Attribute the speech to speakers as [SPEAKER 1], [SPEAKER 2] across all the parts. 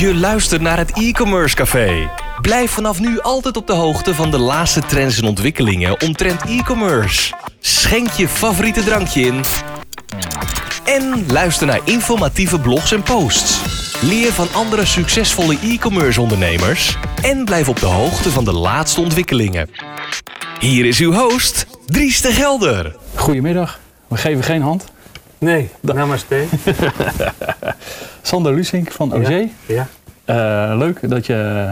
[SPEAKER 1] Je luistert naar het e-commerce café. Blijf vanaf nu altijd op de hoogte van de laatste trends en ontwikkelingen omtrent e-commerce. Schenk je favoriete drankje in. En luister naar informatieve blogs en posts. Leer van andere succesvolle e-commerce ondernemers. En blijf op de hoogte van de laatste ontwikkelingen. Hier is uw host, Dries de Gelder.
[SPEAKER 2] Goedemiddag. We geven geen hand.
[SPEAKER 3] Nee, namaste.
[SPEAKER 2] Sander Lusink van OG.
[SPEAKER 3] Ja. ja.
[SPEAKER 2] Eh, leuk dat, je,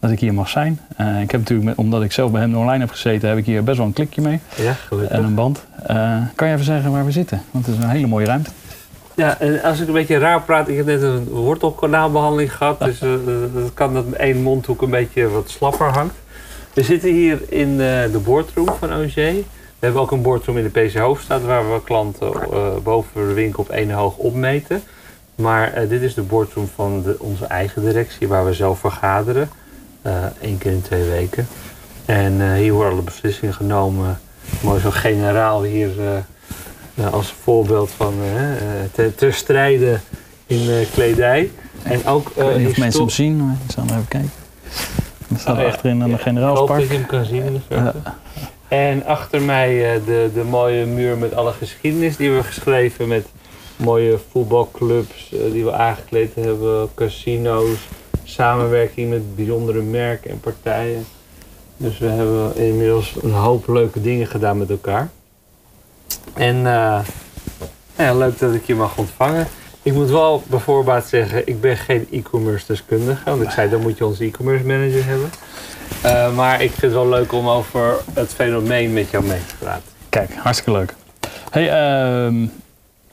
[SPEAKER 2] dat ik hier mag zijn. Eh, ik heb natuurlijk, met- omdat ik zelf bij hem online heb gezeten, heb ik hier best wel een klikje mee.
[SPEAKER 3] Ja, gelukkig.
[SPEAKER 2] En een band. Eh, kan je even zeggen waar we zitten? Want het is een hele mooie ruimte.
[SPEAKER 3] Ja, en als ik een beetje raar praat, ik heb net een wortelkanaalbehandeling gehad. Dus het kan dat één mondhoek een beetje wat slapper hangt. We zitten hier in de boardroom van OG. We hebben ook een boardroom in de PC Hoofdstad waar we klanten eh, boven de winkel op één hoog opmeten. Maar eh, dit is de boardroom van de, onze eigen directie waar we zelf vergaderen. eh Eén keer in twee weken. En eh, hier worden alle beslissingen genomen. Mooi zo generaal hier eh, eh, als voorbeeld van eh, eh, te, ter strijde in eh, kledij. En ook
[SPEAKER 2] Ik weet niet of mensen hem zien, maar ik zal even kijken. Er staat
[SPEAKER 3] Oh, ja.
[SPEAKER 2] achterin een
[SPEAKER 3] Ja, Ik hoop
[SPEAKER 2] generaalspark.
[SPEAKER 3] dat je hem kan zien in de verte. En achter mij eh, de, de mooie muur met alle geschiedenis die we geschreven. Met mooie voetbalclubs eh, die we aangekleed hebben. Casino's. Samenwerking met bijzondere merken en partijen. Dus we hebben inmiddels een hoop leuke dingen gedaan met elkaar. En eh, ja, leuk dat ik je mag ontvangen. Ik moet wel bij voorbaat zeggen, ik ben geen e-commerce deskundige. Want ik zei, dan moet je onze e-commerce manager hebben. Eh, maar ik vind het wel leuk om over het fenomeen met jou mee te praten.
[SPEAKER 2] Kijk, hartstikke leuk. Hey, ehm,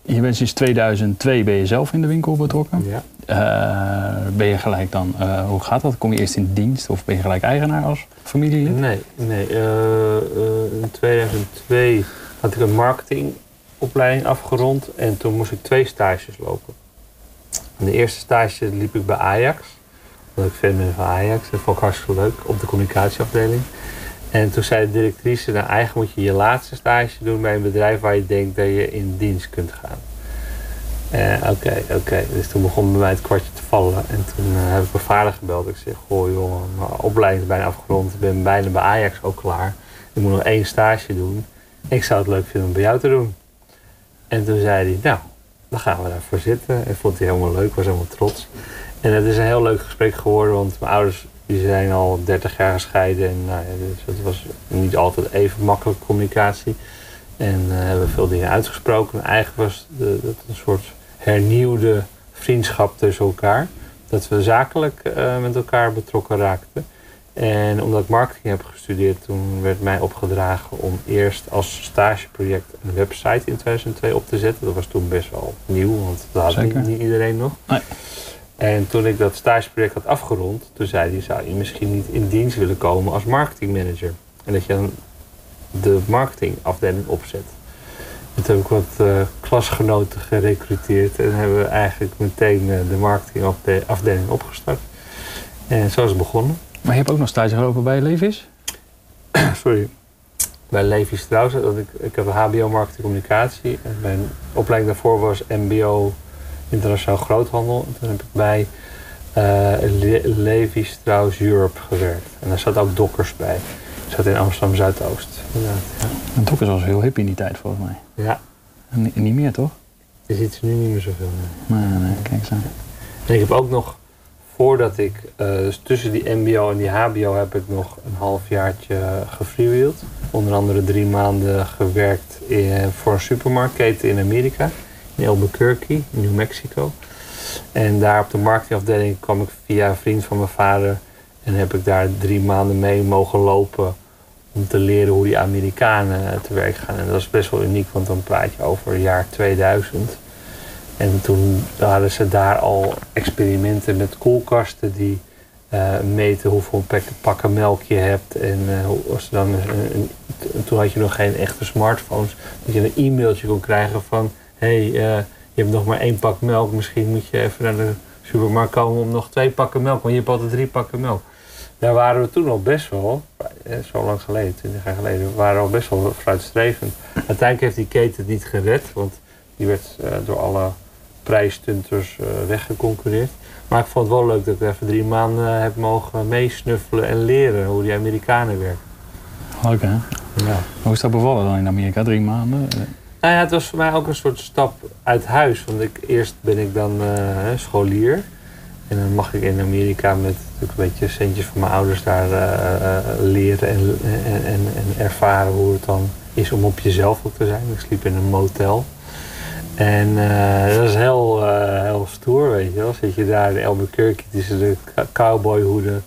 [SPEAKER 2] je bent sinds 2002 ben je zelf in de winkel betrokken.
[SPEAKER 3] Ja.
[SPEAKER 2] Eh, ben je gelijk dan, eh, hoe gaat dat? Kom je eerst in dienst of ben je gelijk eigenaar als familielid?
[SPEAKER 3] Nee, nee. in 2002 had ik een marketingopleiding afgerond. En toen moest ik twee stages lopen. En de eerste stage liep ik bij Ajax. Omdat ik fan ben van Ajax. Dat vond ik hartstikke leuk. Op de communicatieafdeling. En toen zei de directrice, nou eigenlijk moet je je laatste stage doen bij een bedrijf waar je denkt dat je in dienst kunt gaan. Eh, Oké, oké. Dus toen begon bij mij het kwartje te vallen. En toen eh, heb ik mijn vader gebeld. Ik zeg, goh jongen, mijn opleiding is bijna afgerond. Ik ben bijna bij Ajax ook klaar. Ik moet nog één stage doen. Ik zou het leuk vinden om bij jou te doen. En toen zei hij, nou, dan gaan we daarvoor zitten. En vond hij helemaal leuk, was helemaal trots. En het is een heel leuk gesprek geworden, want mijn ouders die zijn al 30 jaar gescheiden. En nou ja, dus het was niet altijd even makkelijke communicatie. En eh, hebben veel dingen uitgesproken. En eigenlijk was het een soort hernieuwde vriendschap tussen elkaar. Dat we zakelijk eh, met elkaar betrokken raakten. En omdat ik marketing heb gestudeerd, toen werd mij opgedragen om eerst als stageproject een website in 2002 op te zetten. Dat was toen best wel nieuw, want dat had niet, niet iedereen nog.
[SPEAKER 2] Nee.
[SPEAKER 3] En toen ik dat stageproject had afgerond, toen zei hij, zou je misschien niet in dienst willen komen als marketingmanager? En dat je dan de marketingafdeling opzet. En toen heb ik wat eh, klasgenoten gerecruiteerd en hebben we eigenlijk meteen eh, de marketingafdeling opgestart. En zo is het begonnen.
[SPEAKER 2] Maar je hebt ook nog stage gelopen bij Levis?
[SPEAKER 3] Sorry. Bij Levi Strauss, dat ik, ik heb een HBO marketing communicatie. En mijn opleiding daarvoor was MBO internationaal groothandel. En toen heb ik bij eh Le- Levi Strauss Europe gewerkt. En daar zat ook Dokkers bij. Ik zat in Amsterdam Zuidoost. Ja.
[SPEAKER 2] En Dokkers was heel hip in die tijd volgens mij.
[SPEAKER 3] ja,
[SPEAKER 2] En ni- niet meer toch?
[SPEAKER 3] je ziet ze nu niet meer zoveel. nee.
[SPEAKER 2] Nee, nee, kijk eens aan.
[SPEAKER 3] En ik heb ook nog, voordat ik, eh, tussen die MBO en die HBO, heb ik nog een halfjaartje gefreewheeld. Onder andere drie maanden gewerkt in, voor een supermarktketen in Amerika, in Albuquerque, New Mexico. En daar op de marketingafdeling kwam ik via een vriend van mijn vader en heb ik daar drie maanden mee mogen lopen om te leren hoe die Amerikanen te werk gaan. En dat is best wel uniek, want dan praat je over het jaar 2000. En toen hadden ze daar al experimenten met koelkasten die eh, meten hoeveel pak- pakken melk je hebt. En eh, hoe- als dan t- toen had je nog geen echte smartphones. Dat je een e-mailtje kon krijgen van... hey, eh, je hebt nog maar één pak melk. Misschien moet je even naar de supermarkt komen om nog twee pakken melk. Want je hebt altijd drie pakken melk. Daar waren we toen al best wel, eh, zo lang geleden, 20 jaar geleden, we waren al best wel vooruitstrevend. Uiteindelijk heeft die keten niet gered, want die werd eh, door alle prijsstunters uh, weggeconcureerd. Maar ik vond het wel leuk dat ik even drie maanden heb mogen meesnuffelen en leren hoe die Amerikanen werken.
[SPEAKER 2] Oké. Ja. Hoe is dat bevallen dan in Amerika? Drie maanden?
[SPEAKER 3] Nou ja, het was voor mij ook een soort stap uit huis. Want ik, eerst ben ik dan uh, scholier. En dan mag ik in Amerika met een beetje centjes van mijn ouders daar uh, leren en, en, en, en, ervaren hoe het dan is om op jezelf ook te zijn. Ik sliep in een motel. En uh, dat is heel, heel stoer, weet je wel. Zit je daar in Albuquerque tussen de cowboyhoeden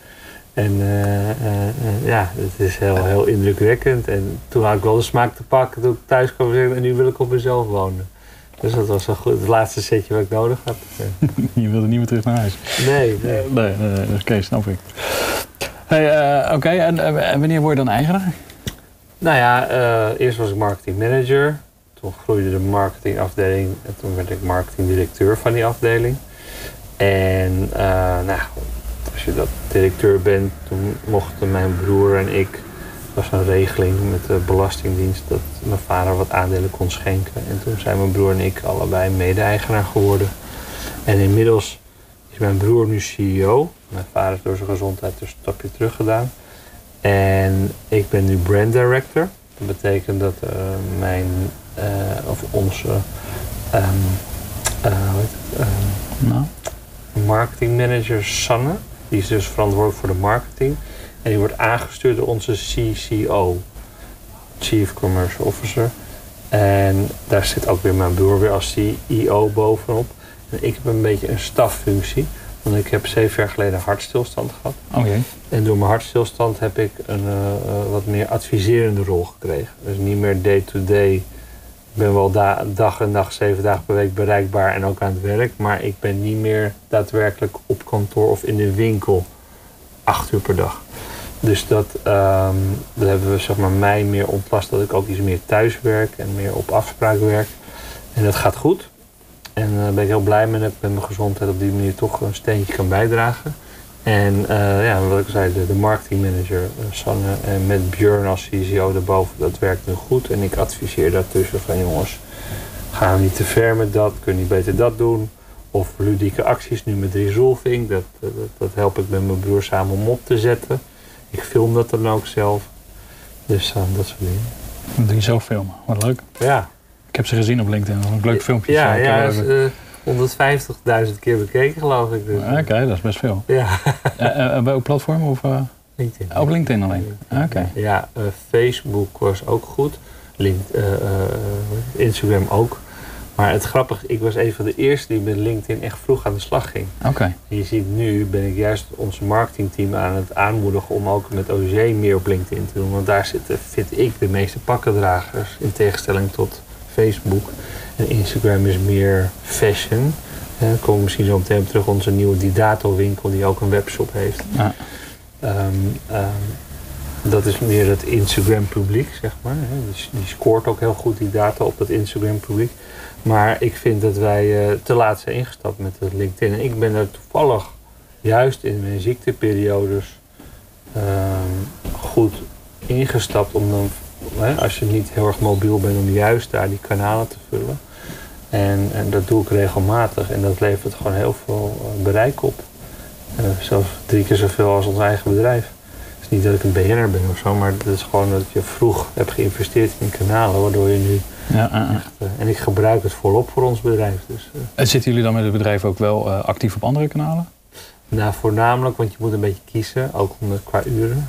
[SPEAKER 3] en uh, uh, ja, het is heel, heel indrukwekkend. En toen had ik wel de smaak te pakken toen ik thuis kwam en nu wil ik op mezelf wonen. Dus dat was goed, het laatste setje wat ik nodig had.
[SPEAKER 2] Je wilde niet meer terug naar huis?
[SPEAKER 3] Nee, nee.
[SPEAKER 2] nee, nee Oké, snap ik. Hey, Oké, en, en, wanneer word je dan eigenaar?
[SPEAKER 3] Nou ja, eerst was ik marketing manager. Toen groeide de marketingafdeling en toen werd ik marketingdirecteur van die afdeling. En nou, als je dat directeur bent, toen mochten mijn broer en ik, was een regeling met de Belastingdienst, dat mijn vader wat aandelen kon schenken. En toen zijn mijn broer en ik allebei mede-eigenaar geworden. En inmiddels is mijn broer nu CEO. Mijn vader is door zijn gezondheid dus een stapje terug gedaan. En ik ben nu brand director. Dat betekent dat uh, mijn, of onze hoe heet het, nou. marketingmanager Sanne, die is dus verantwoordelijk voor de marketing. En die wordt aangestuurd door onze CCO, Chief Commercial Officer. En daar zit ook weer mijn broer weer als CEO bovenop. En ik heb een beetje een staffunctie. Want ik heb zeven jaar geleden hartstilstand gehad.
[SPEAKER 2] Oh jee.
[SPEAKER 3] En door mijn hartstilstand heb ik een uh, wat meer adviserende rol gekregen. Dus niet meer day-to-day. Ben wel da dag en dag, zeven dagen per week bereikbaar en ook aan het werk. Maar ik ben niet meer daadwerkelijk op kantoor of in de winkel acht uur per dag. Dus dat, dat hebben we zeg maar, mij meer ontlast dat ik ook iets meer thuis werk en meer op afspraak werk. En dat gaat goed. En daar uh, ben ik heel blij mee dat ik met mijn gezondheid op die manier toch een steentje kan bijdragen. En uh, ja, wat ik zei, de, de marketingmanager uh, Sanne en met Björn als CCO erboven, dat werkt nu goed. En ik adviseer daartussen van jongens, gaan we niet te ver met dat, kun je niet beter dat doen. Of ludieke acties nu met resolving, dat, dat, dat help ik met mijn broer samen om op te zetten. Ik film dat dan ook zelf. Dus uh, dat soort dingen.
[SPEAKER 2] Dat doe je zelf filmen, wat leuk.
[SPEAKER 3] Ja.
[SPEAKER 2] Ik heb ze gezien op LinkedIn, een leuk filmpje.
[SPEAKER 3] Ja, ja 150.000 keer bekeken, geloof ik. Dus.
[SPEAKER 2] Oké, okay, dat is best veel.
[SPEAKER 3] Ja.
[SPEAKER 2] uh, bij welk platform? Of, uh...
[SPEAKER 3] LinkedIn.
[SPEAKER 2] Op LinkedIn alleen? Oké. Okay.
[SPEAKER 3] Ja, uh, Facebook was ook goed. Link, Instagram ook. Maar het grappige, ik was een van de eerste die met LinkedIn echt vroeg aan de slag ging.
[SPEAKER 2] Oké. Okay.
[SPEAKER 3] Je ziet nu ben ik juist ons marketingteam aan het aanmoedigen om ook met OG meer op LinkedIn te doen. Want daar zitten, vind ik, de meeste pakkendragers in tegenstelling tot Facebook. En Instagram is meer fashion. Dan komen we misschien zo meteen op terug onze nieuwe Didato winkel die ook een webshop heeft.
[SPEAKER 2] Ja.
[SPEAKER 3] Um, um, dat is meer het Instagram publiek, zeg maar. Die, die scoort ook heel goed die data op dat Instagram publiek. Maar ik vind dat wij uh, te laat zijn ingestapt met het LinkedIn. En ik ben er toevallig juist in mijn ziekteperiodes uh, goed ingestapt om dan, hè, als je niet heel erg mobiel bent, om juist daar die kanalen te vullen. En, en dat doe ik regelmatig en dat levert gewoon heel veel uh, bereik op. Uh, zelfs drie keer zoveel als ons eigen bedrijf. Het is niet dat ik een BN'er ben of zo, maar het is gewoon dat je vroeg hebt geïnvesteerd in kanalen, waardoor je nu
[SPEAKER 2] ja, uh,
[SPEAKER 3] echt, uh, en ik gebruik het volop voor ons bedrijf. Dus.
[SPEAKER 2] En zitten jullie dan met het bedrijf ook wel actief op andere kanalen?
[SPEAKER 3] Nou, voornamelijk, want je moet een beetje kiezen, ook om qua uren.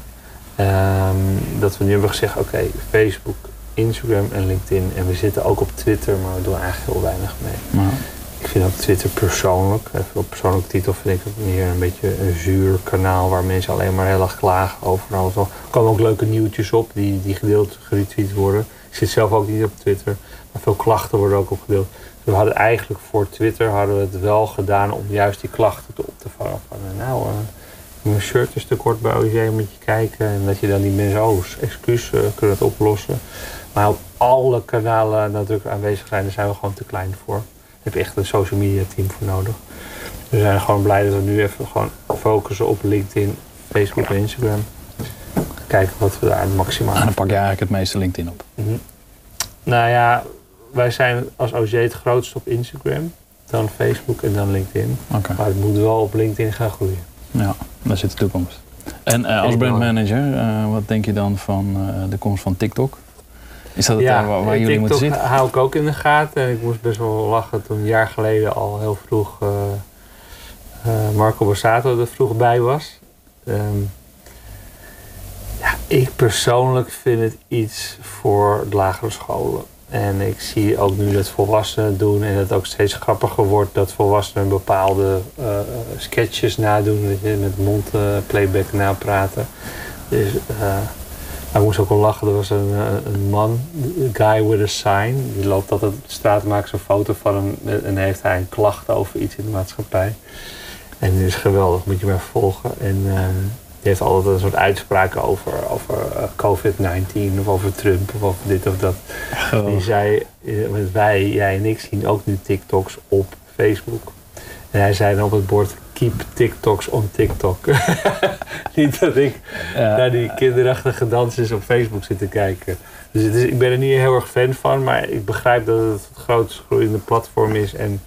[SPEAKER 3] Um, dat we nu hebben gezegd, oké, okay, Facebook, Instagram en LinkedIn. En we zitten ook op Twitter, maar we doen eigenlijk heel weinig mee.
[SPEAKER 2] Nou.
[SPEAKER 3] Ik vind ook Twitter persoonlijk, even op persoonlijke titel vind ik het meer een beetje een zuur kanaal waar mensen alleen maar heel erg klagen over alles. Er komen ook leuke nieuwtjes op die, die gedeeld, geretweet worden. Ik zit zelf ook niet op Twitter, maar veel klachten worden ook opgedeeld. Dus we hadden eigenlijk voor Twitter hadden we het wel gedaan om juist die klachten te op te vangen. Van, nou, uh, mijn shirt is te kort bij OG, moet je kijken. En dat je dan die mensen, oh, excuus, uh, kunnen het oplossen. Maar op alle kanalen nadrukkelijk aanwezig zijn, daar zijn we gewoon te klein voor. Daar heb je echt een social media team voor nodig. We zijn gewoon blij dat we nu even gewoon focussen op LinkedIn, Facebook en Instagram. Kijken wat we daar maximaal...
[SPEAKER 2] En dan pak je eigenlijk het meeste LinkedIn op.
[SPEAKER 3] Mm -hmm. Nou ja, wij zijn als OG het grootste op Instagram. dan Facebook en dan LinkedIn. Maar het moet wel op LinkedIn gaan groeien.
[SPEAKER 2] Ja, daar zit de toekomst. En eh, als brandmanager, eh, wat denk je dan van eh, de komst van TikTok? Is dat het daar waar, waar jullie moeten zitten?
[SPEAKER 3] hou ik ook in de gaten. En ik moest best wel lachen toen een jaar geleden al heel vroeg Marco Borsato er vroeg bij was. Ehm, ja, ik persoonlijk vind het iets voor de lagere scholen. En ik zie ook nu dat volwassenen doen en het ook steeds grappiger wordt dat volwassenen bepaalde eh, eh, sketches nadoen, dat met mondplayback napraten. Dus eh, maar ik moest ook wel lachen. Er was een, eh, een man, guy with a sign. Die loopt altijd op de straat, maakt zo'n foto van hem. En heeft hij een klacht over iets in de maatschappij. En die is geweldig, moet je maar volgen. En die heeft altijd een soort uitspraken over, over eh, COVID-19 of over Trump of over dit of dat. Die zei, eh, wij, jij en ik zien ook nu TikToks op Facebook. En hij zei dan op het bord, keep TikToks on TikTok. Niet dat ik
[SPEAKER 2] Ja,
[SPEAKER 3] naar die kinderachtige dansjes op Facebook zitten kijken. Dus ik ben er niet heel erg fan van, maar ik begrijp dat het het grootst groeiende platform is en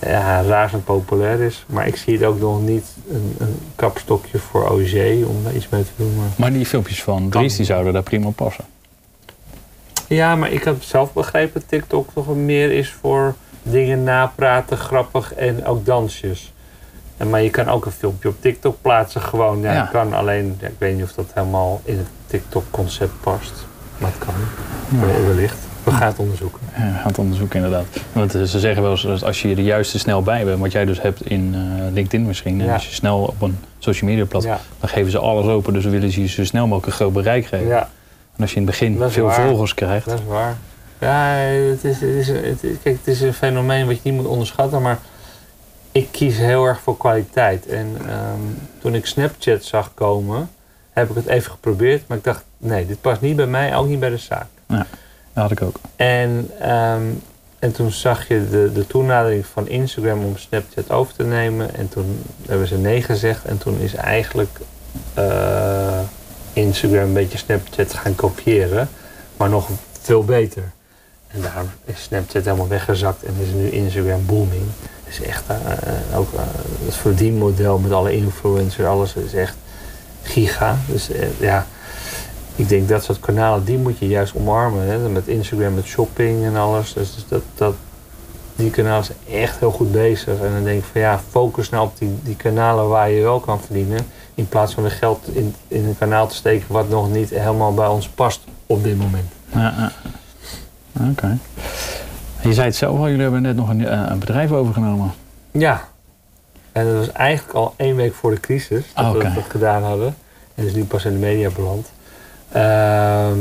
[SPEAKER 3] ja, razend populair is. Maar ik zie het ook nog niet een, een kapstokje voor OG om daar iets mee te doen. Maar...
[SPEAKER 2] Maar die filmpjes van Dries, die zouden daar prima op passen.
[SPEAKER 3] Ja, maar ik heb zelf begrepen dat TikTok toch meer is voor dingen napraten, grappig en ook dansjes. En, maar je kan ook een filmpje op TikTok plaatsen gewoon. Ja, kan alleen, ja, ik weet niet of dat helemaal in het TikTok-concept past. Maar het kan,
[SPEAKER 2] Ja.
[SPEAKER 3] wellicht. We gaan het onderzoeken.
[SPEAKER 2] Ja, we gaan het onderzoeken inderdaad. Want eh, ze zeggen wel eens, dat als je er juist te snel bij bent, wat jij dus hebt in eh, LinkedIn misschien. En
[SPEAKER 3] Ja.
[SPEAKER 2] als je snel op een social media platform,
[SPEAKER 3] Ja,
[SPEAKER 2] dan geven ze alles open. Dus willen ze je zo snel mogelijk een groot bereik geven.
[SPEAKER 3] ja,
[SPEAKER 2] En als je in het begin veel
[SPEAKER 3] waar.
[SPEAKER 2] volgers krijgt.
[SPEAKER 3] dat is waar. Ja, het is, het, is, het, is- kijk, het is een fenomeen wat je niet moet onderschatten, maar ik kies heel erg voor kwaliteit. En ehm, toen ik Snapchat zag komen, heb ik het even geprobeerd, maar ik dacht, nee, dit past niet bij mij, ook niet bij de zaak.
[SPEAKER 2] Dat had ik ook.
[SPEAKER 3] En, ehm, en toen zag je de, de toenadering van Instagram om Snapchat over te nemen. En toen hebben ze nee gezegd. En toen is eigenlijk eh, Instagram een beetje Snapchat gaan kopiëren. Maar nog veel beter. En daarom is Snapchat helemaal weggezakt. En is nu Instagram booming. Het is echt eh, eh, ook eh, het verdienmodel met alle influencers. Alles is echt giga. Dus ja... Ik denk dat soort kanalen, die moet je juist omarmen. Hè? Met Instagram, met shopping en alles. Dus dus dat, dat, die kanalen zijn echt heel goed bezig. En dan denk ik van ja, focus nou op die, die kanalen waar je wel kan verdienen. In plaats van de geld in, in een kanaal te steken wat nog niet helemaal bij ons past op dit moment.
[SPEAKER 2] Ja, ja. Oké. Je zei het zelf al, jullie hebben net nog een, eh, een bedrijf overgenomen.
[SPEAKER 3] Ja. En dat was eigenlijk al één week voor de crisis dat
[SPEAKER 2] Ah,
[SPEAKER 3] we dat gedaan hadden. En is nu pas in de media beland. Ehm,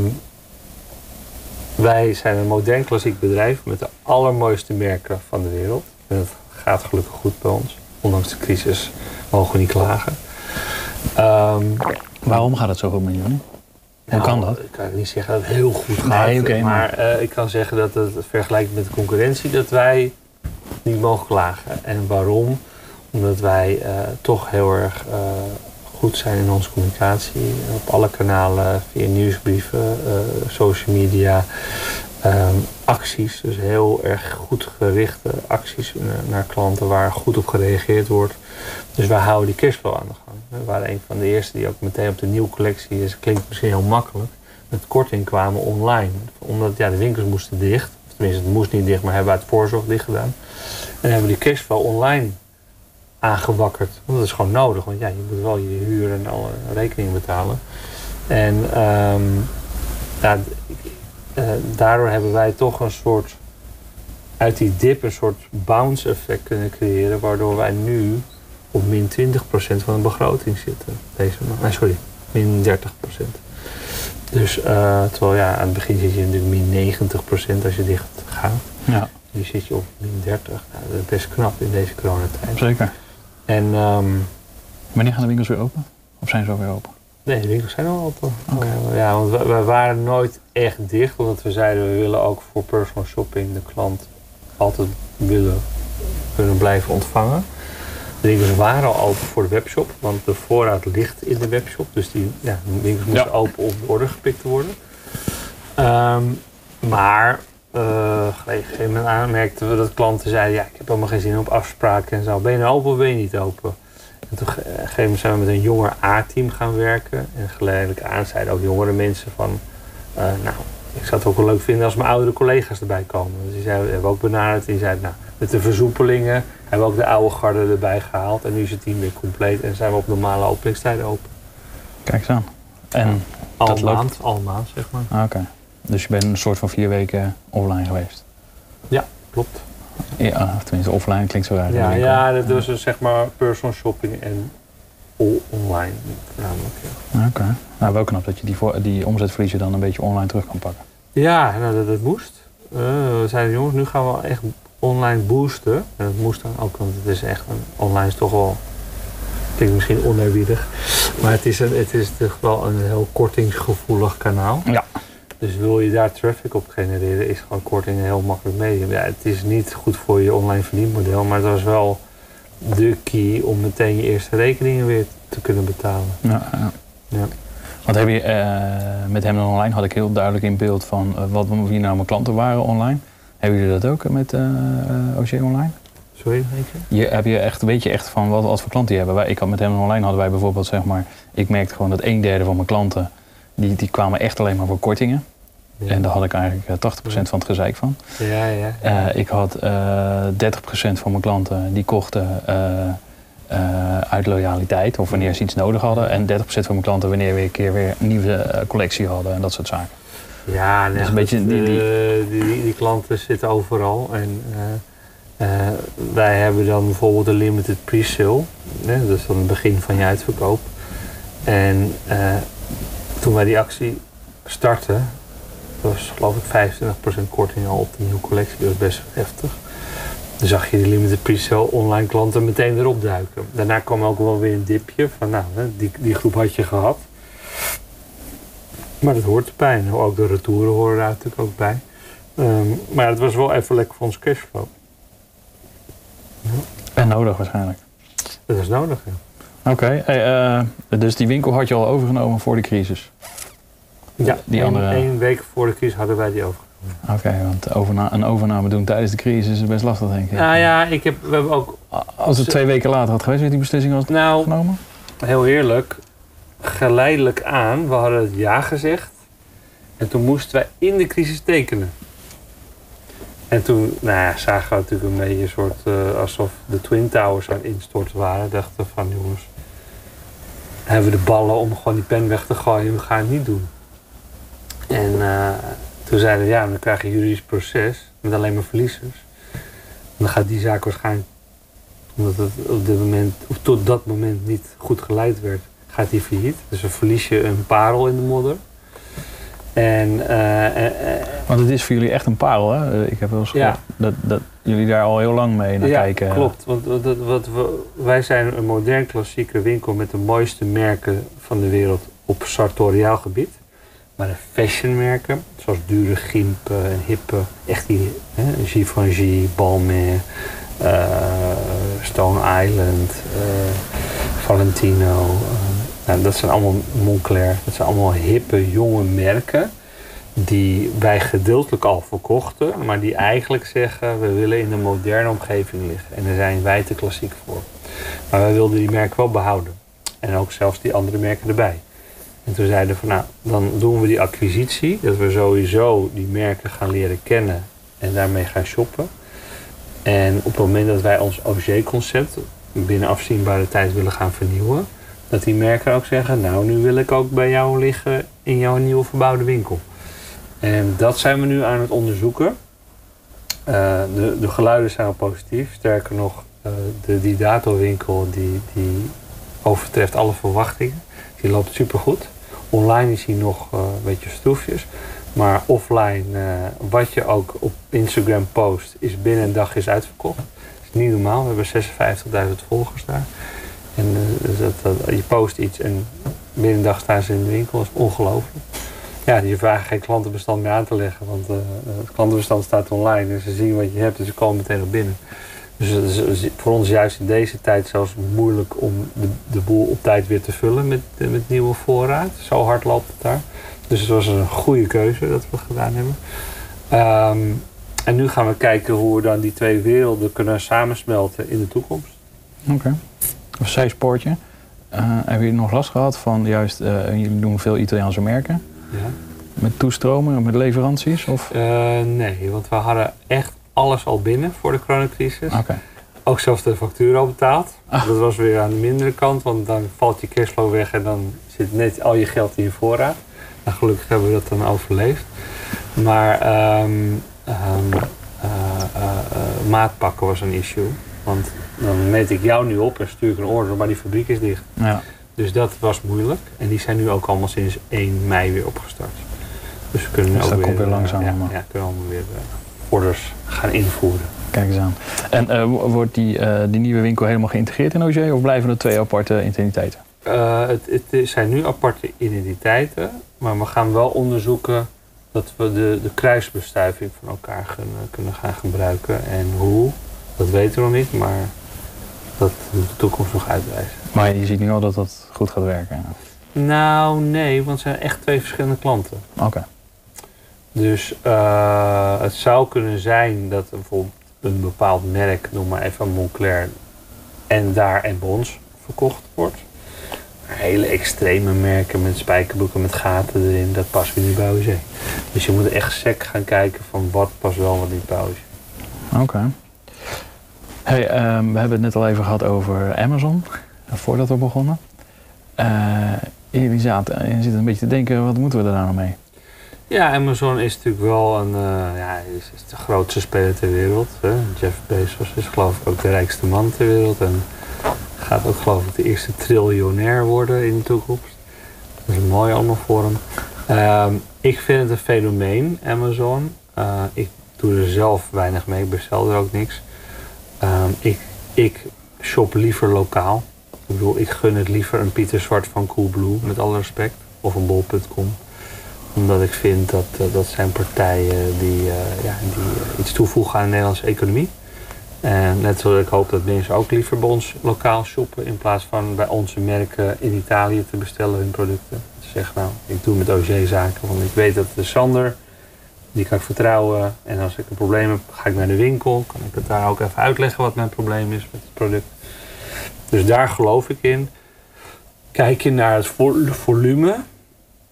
[SPEAKER 3] wij zijn een modern klassiek bedrijf met de allermooiste merken van de wereld. En het gaat gelukkig goed bij ons. Ondanks de crisis mogen we niet klagen. Ehm,
[SPEAKER 2] Waarom gaat het zo goed met jullie? Hoe kan dat?
[SPEAKER 3] Ik kan niet zeggen dat het heel goed gaat.
[SPEAKER 2] Nee,
[SPEAKER 3] maar eh, ik kan zeggen dat het vergelijkt met de concurrentie dat wij niet mogen klagen. En waarom? Omdat wij eh, toch heel erg eh, goed zijn in onze communicatie. Op alle kanalen, via nieuwsbrieven, eh, social media, ehm, acties. Dus heel erg goed gerichte acties naar, klanten waar goed op gereageerd wordt. Dus wij houden die cashflow aan de gang. We waren een van de eerste die ook meteen op de nieuwe collectie is. Klinkt misschien heel makkelijk. Met korting kwamen online. Omdat ja, de winkels moesten dicht. Tenminste, het moest niet dicht, maar hebben we uit voorzorg dicht gedaan. En hebben we die cashflow online aangewakkerd. Want dat is gewoon nodig. Want ja, je moet wel je huur en alle rekeningen betalen. En ehm, ja, eh, daardoor hebben wij toch een soort uit die dip een soort bounce effect kunnen creëren. Waardoor wij nu op min 20% van de begroting zitten. Deze maand. Nee, sorry, min 30%. Dus eh, terwijl ja, aan het begin zit je natuurlijk min 90% als je dicht gaat.
[SPEAKER 2] Ja,
[SPEAKER 3] Nu zit je op min 30. Nou, dat is best knap in deze coronatijd.
[SPEAKER 2] zeker.
[SPEAKER 3] En ehm,
[SPEAKER 2] Wanneer gaan de winkels weer open? Of zijn ze alweer open?
[SPEAKER 3] nee, de winkels zijn al open. Eh, ja, want we, we waren nooit echt dicht. Omdat we zeiden we willen ook voor personal shopping de klant altijd willen kunnen blijven ontvangen. De winkels waren al open voor de webshop, want de voorraad ligt in de webshop. Dus die ja, de winkels moesten
[SPEAKER 2] Ja.
[SPEAKER 3] open om de order gepikt te worden. Ehm, maar eh, gelegen een gegeven moment aan merkten we dat klanten zeiden, ja, ik heb helemaal geen zin op afspraken en zo. Ben je open of ben je niet open? En toen ge- op een gegeven moment zijn we met een jonger A-team gaan werken. En geleidelijk aan zeiden ook jongere mensen van, eh, nou, ik zou het ook wel leuk vinden als mijn oudere collega's erbij komen. Dus die zeiden, hebben we ook benaderd. Die zeiden, nou, met de versoepelingen hebben we ook de oude garde erbij gehaald. En nu is het team weer compleet en zijn we op normale openingstijden open.
[SPEAKER 2] Kijk eens aan. En,
[SPEAKER 3] Al maand, al maand zeg maar.
[SPEAKER 2] ah, oké. Dus je bent een soort van vier weken offline geweest.
[SPEAKER 3] Klopt.
[SPEAKER 2] Ja, tenminste offline klinkt zo raar.
[SPEAKER 3] Ja, ja dat was dus zeg maar personal shopping en all online voornamelijk. Ja,
[SPEAKER 2] Ah, Oké. Nou, wel knap dat je die, die omzetverliezen dan een beetje online terug kan pakken.
[SPEAKER 3] ja nou, dat, dat moest. Eh, we zeiden jongens, nu gaan we echt online boosten. En dat moest dan ook, want het is echt een online is toch wel klinkt misschien oneerbiedig, maar het is, een, het is toch wel een heel kortingsgevoelig kanaal.
[SPEAKER 2] Ja.
[SPEAKER 3] Dus wil je daar traffic op genereren, is gewoon korting een heel makkelijk medium. Ja, het is niet goed voor je online verdienmodel, maar het was wel de key om meteen je eerste rekeningen weer te kunnen betalen.
[SPEAKER 2] Ja, ja.
[SPEAKER 3] Ja.
[SPEAKER 2] Want heb je, eh, met hem online had ik heel duidelijk in beeld van eh, wat wie nou mijn klanten waren online. Hebben jullie dat ook met eh eh, OG Online?
[SPEAKER 3] Sorry, weet je?
[SPEAKER 2] Je, heb je echt, weet je echt van wat, wat voor klanten die hebben? Wij, ik had met hem online hadden wij bijvoorbeeld zeg maar, ik merkte gewoon dat een derde van mijn klanten die, die kwamen echt alleen maar voor kortingen.
[SPEAKER 3] Ja.
[SPEAKER 2] En daar had ik eigenlijk eh, 80% van het gezeik van.
[SPEAKER 3] Ja, ja.
[SPEAKER 2] Eh, ik had eh 30% van mijn klanten die kochten eh, eh, uit loyaliteit of wanneer ze iets nodig hadden. En 30% van mijn klanten wanneer we een keer weer een nieuwe eh, collectie hadden en dat soort zaken.
[SPEAKER 3] Ja, nee,
[SPEAKER 2] een beetje die- die-
[SPEAKER 3] eh, die, klanten zitten overal. En eh, eh, wij hebben dan bijvoorbeeld een limited pre-sale. Is dan het begin van je uitverkoop. En eh, toen wij die actie startten, was geloof ik 25% korting al op de nieuwe collectie. Dat was best heftig. Dan zag je die limited pre-sale online klanten meteen erop duiken. Daarna kwam ook wel weer een dipje van nou, die, die groep had je gehad. Maar dat hoort erbij. En ook de retouren horen daar natuurlijk ook bij. Ehm, maar het was wel even lekker voor ons cashflow.
[SPEAKER 2] En nodig waarschijnlijk.
[SPEAKER 3] Dat is nodig, ja.
[SPEAKER 2] Oké, hey, eh, dus die winkel had je al overgenomen voor de crisis.
[SPEAKER 3] Ja,
[SPEAKER 2] Die
[SPEAKER 3] één-
[SPEAKER 2] andere-
[SPEAKER 3] één week voor de crisis hadden wij die over.
[SPEAKER 2] Oké, want overna een overname doen tijdens de crisis is best lastig denk ik.
[SPEAKER 3] Nou ja, ik heb, we hebben ook,
[SPEAKER 2] Als het twee weken later had geweest, werd die beslissing al
[SPEAKER 3] nou,
[SPEAKER 2] genomen?
[SPEAKER 3] heel eerlijk, geleidelijk aan, we hadden het ja gezegd. En toen moesten wij in de crisis tekenen. En toen nou ja, zagen we natuurlijk een beetje een soort, eh, alsof de Twin Towers aan instorten waren. Dachten van jongens, hebben we de ballen om gewoon die pen weg te gooien, we gaan het niet doen. En eh, toen zeiden we ja, dan krijg je juridisch proces met alleen maar verliezers. Dan gaat die zaak waarschijnlijk, omdat het op dit moment, tot dat moment niet goed geleid werd, gaat die failliet. Dus dan verlies je een parel in de modder. En eh, eh, eh,
[SPEAKER 2] Want het is voor jullie echt een parel, hè? Ik heb wel eens
[SPEAKER 3] Ja.
[SPEAKER 2] gehoord dat, dat jullie daar al heel lang mee naar
[SPEAKER 3] ja,
[SPEAKER 2] kijken.
[SPEAKER 3] klopt. Want wat, wat, wat we, wij zijn een modern klassieke winkel met de mooiste merken van de wereld op sartoriaal gebied. Maar de fashionmerken, zoals dure Gimp en Hippe, echt die hè, Givenchy, Balmain, Stone Island, Valentino. Dat zijn allemaal Moncler. Dat zijn allemaal hippe, jonge merken die wij gedeeltelijk al verkochten, maar die eigenlijk zeggen we willen in een moderne omgeving liggen. En daar zijn wij te klassiek voor. Maar wij wilden die merken wel behouden. En ook zelfs die andere merken erbij. En toen zeiden we van nou, dan doen we die acquisitie, dat we sowieso die merken gaan leren kennen en daarmee gaan shoppen. En op het moment dat wij ons OG-concept binnen afzienbare tijd willen gaan vernieuwen, dat die merken ook zeggen, nou nu wil ik ook bij jou liggen in jouw nieuwe verbouwde winkel. En dat zijn we nu aan het onderzoeken. Eh, de, de geluiden zijn al positief. Sterker nog, eh, de, die datorwinkel die, die overtreft alle verwachtingen. Die loopt supergoed. Online is hij nog eh, een beetje stroefjes. Maar offline, wat je ook op Instagram post, is binnen een dag is uitverkocht. Dat is niet normaal. We hebben 56.000 volgers daar. En eh, dus dat, dat- je post iets en binnen een dag staan ze in de winkel. Dat is ongelooflijk. Ja, je vraagt geen klantenbestand meer aan te leggen, want eh, het klantenbestand staat online en ze zien wat je hebt en ze komen meteen naar binnen. Dus het is voor ons juist in deze tijd zelfs moeilijk om de, de boel op tijd weer te vullen met, eh, met nieuwe voorraad. Zo hard loopt het daar. Dus het was een goede keuze dat we gedaan hebben. Ehm, en nu gaan we kijken hoe we dan die twee werelden kunnen samensmelten in de toekomst.
[SPEAKER 2] Oké. Een zijspoortje. Uh, hebben jullie nog last gehad van juist, uh, jullie doen veel Italiaanse merken?
[SPEAKER 3] Ja.
[SPEAKER 2] Met toestromen, met leveranties? Of?
[SPEAKER 3] Uh, nee, want we hadden echt alles al binnen voor de coronacrisis. Ook zelfs de factuur al betaald. Ah. Dat was weer aan de mindere kant, want dan valt je cashflow weg en dan zit net al je geld in je voorraad. Nou, gelukkig hebben we dat dan overleefd. Maar um, um, maatpakken was een issue. Want dan meet ik jou nu op en stuur ik een order, maar die fabriek is dicht.
[SPEAKER 2] Ja.
[SPEAKER 3] Dus dat was moeilijk. En die zijn nu ook allemaal sinds 1 mei weer opgestart. Dus we kunnen
[SPEAKER 2] dus
[SPEAKER 3] ook
[SPEAKER 2] dat
[SPEAKER 3] weer,
[SPEAKER 2] komt weer langzaam
[SPEAKER 3] ja, ja, kunnen allemaal weer orders gaan invoeren.
[SPEAKER 2] Kijk eens aan. En uh, wordt die, uh, die nieuwe winkel helemaal geïntegreerd in OG of blijven er twee aparte identiteiten?
[SPEAKER 3] Het, het, zijn nu aparte identiteiten, maar we gaan wel onderzoeken dat we de, de kruisbestuiving van elkaar kunnen, kunnen gaan gebruiken. En hoe, dat weten we nog niet, maar dat moet de toekomst nog uitwijzen.
[SPEAKER 2] Maar je ziet nu al dat dat goed gaat werken?
[SPEAKER 3] Nou, nee, want het zijn echt twee verschillende klanten.
[SPEAKER 2] Oké.
[SPEAKER 3] Dus uh, het zou kunnen zijn dat bijvoorbeeld een bepaald merk, noem maar even Moncler, en daar en Bons verkocht wordt. Hele extreme merken met spijkerbroeken met gaten erin, dat past weer niet bij OG. Dus je moet echt sec gaan kijken van wat past wel, wat niet bij.
[SPEAKER 2] Oké. Hey, um, we hebben het net al even gehad over Amazon, voordat we begonnen. Uh, jullie zaten, je zit een beetje te denken, wat moeten we er nou mee?
[SPEAKER 3] Ja, Amazon is natuurlijk wel een, uh, ja, is, de grootste speler ter wereld. Hè. Jeff Bezos is geloof ik ook de rijkste man ter wereld. En gaat ook geloof ik de eerste triljonair worden in de toekomst. Dat is mooi allemaal voor hem. Uh, ik vind het een fenomeen, Amazon. Ik doe er zelf weinig mee, ik bestel er ook niks. Um, ik, ik shop liever lokaal. Ik bedoel, ik gun het liever een Pieter Zwart van Coolblue, met alle respect. Of een bol.com omdat ik vind dat uh, dat zijn partijen die, uh, ja, die uh, iets toevoegen aan de Nederlandse economie. En net zoals ik hoop dat mensen ook liever bij ons lokaal shoppen in plaats van bij onze merken in Italië te bestellen hun producten. Ze zeggen nou, ik doe met OG zaken, want ik weet dat de Sander, die kan ik vertrouwen. En als ik een probleem heb, ga ik naar de winkel. Kan ik het daar ook even uitleggen wat mijn probleem is met het product. Dus daar geloof ik in. Kijk je naar het volume,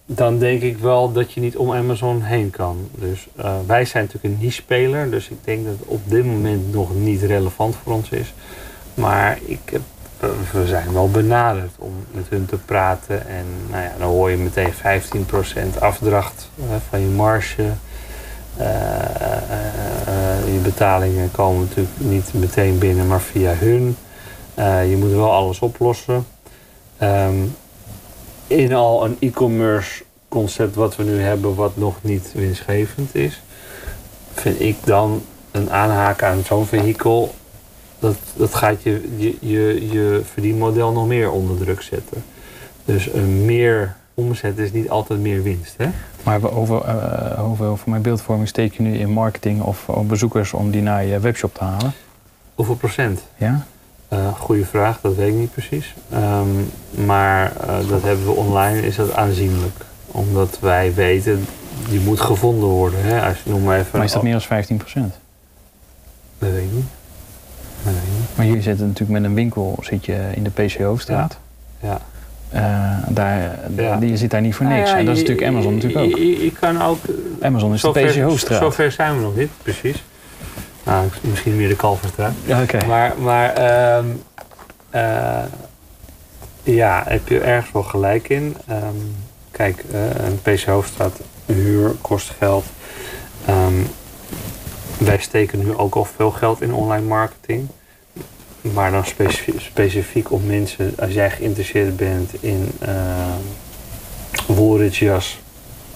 [SPEAKER 3] dan denk ik wel dat je niet om Amazon heen kan. Dus uh, wij zijn natuurlijk een niche-speler, dus ik denk dat het op dit moment nog niet relevant voor ons is. Maar ik heb, uh, we zijn wel benaderd om met hun te praten. En nou ja, dan hoor je meteen 15% afdracht uh, van je marge. Je betalingen komen natuurlijk niet meteen binnen, maar via hun. je moet wel alles oplossen. Um, in al een e-commerce concept wat we nu hebben, wat nog niet winstgevend is, vind ik dan een aanhaken aan zo'n vehikel, dat, dat gaat je, je, je, je verdienmodel nog meer onder druk zetten. Dus een meer omzet is niet altijd meer winst. Hè?
[SPEAKER 2] Maar hoeveel, uh, hoeveel voor mijn beeldvorming steek je nu in marketing of op bezoekers om die naar je webshop te halen?
[SPEAKER 3] Hoeveel procent?
[SPEAKER 2] Ja?
[SPEAKER 3] Uh, goeie vraag, dat weet ik niet precies. Um, maar uh, dat hebben we online, is dat aanzienlijk. Omdat wij weten, die moet gevonden worden. Hè? Als noem maar, even
[SPEAKER 2] maar is dat meer dan 15 procent?
[SPEAKER 3] Dat weet ik niet. Dat weet ik niet.
[SPEAKER 2] Maar jullie zitten natuurlijk met een winkel zit je in de PCO-straat.
[SPEAKER 3] Ja.
[SPEAKER 2] Uh, daar, ja. Je zit daar niet voor niks.
[SPEAKER 3] Nou ja,
[SPEAKER 2] en dat is
[SPEAKER 3] je,
[SPEAKER 2] natuurlijk Amazon natuurlijk ook.
[SPEAKER 3] Je, je kan ook...
[SPEAKER 2] Amazon is de PCO-straat.
[SPEAKER 3] Zover zijn we nog niet, precies. Nou, misschien meer de Kalverstraat.
[SPEAKER 2] Ja, oké. Okay.
[SPEAKER 3] Maar, maar um, uh, ja, heb je ergens wel gelijk in. Um, kijk, uh, een PC Hoofdstraat, huur kost geld. Um, wij steken nu ook al veel geld in online marketing. Maar dan specifiek, specifiek op mensen, als jij geïnteresseerd bent in uh,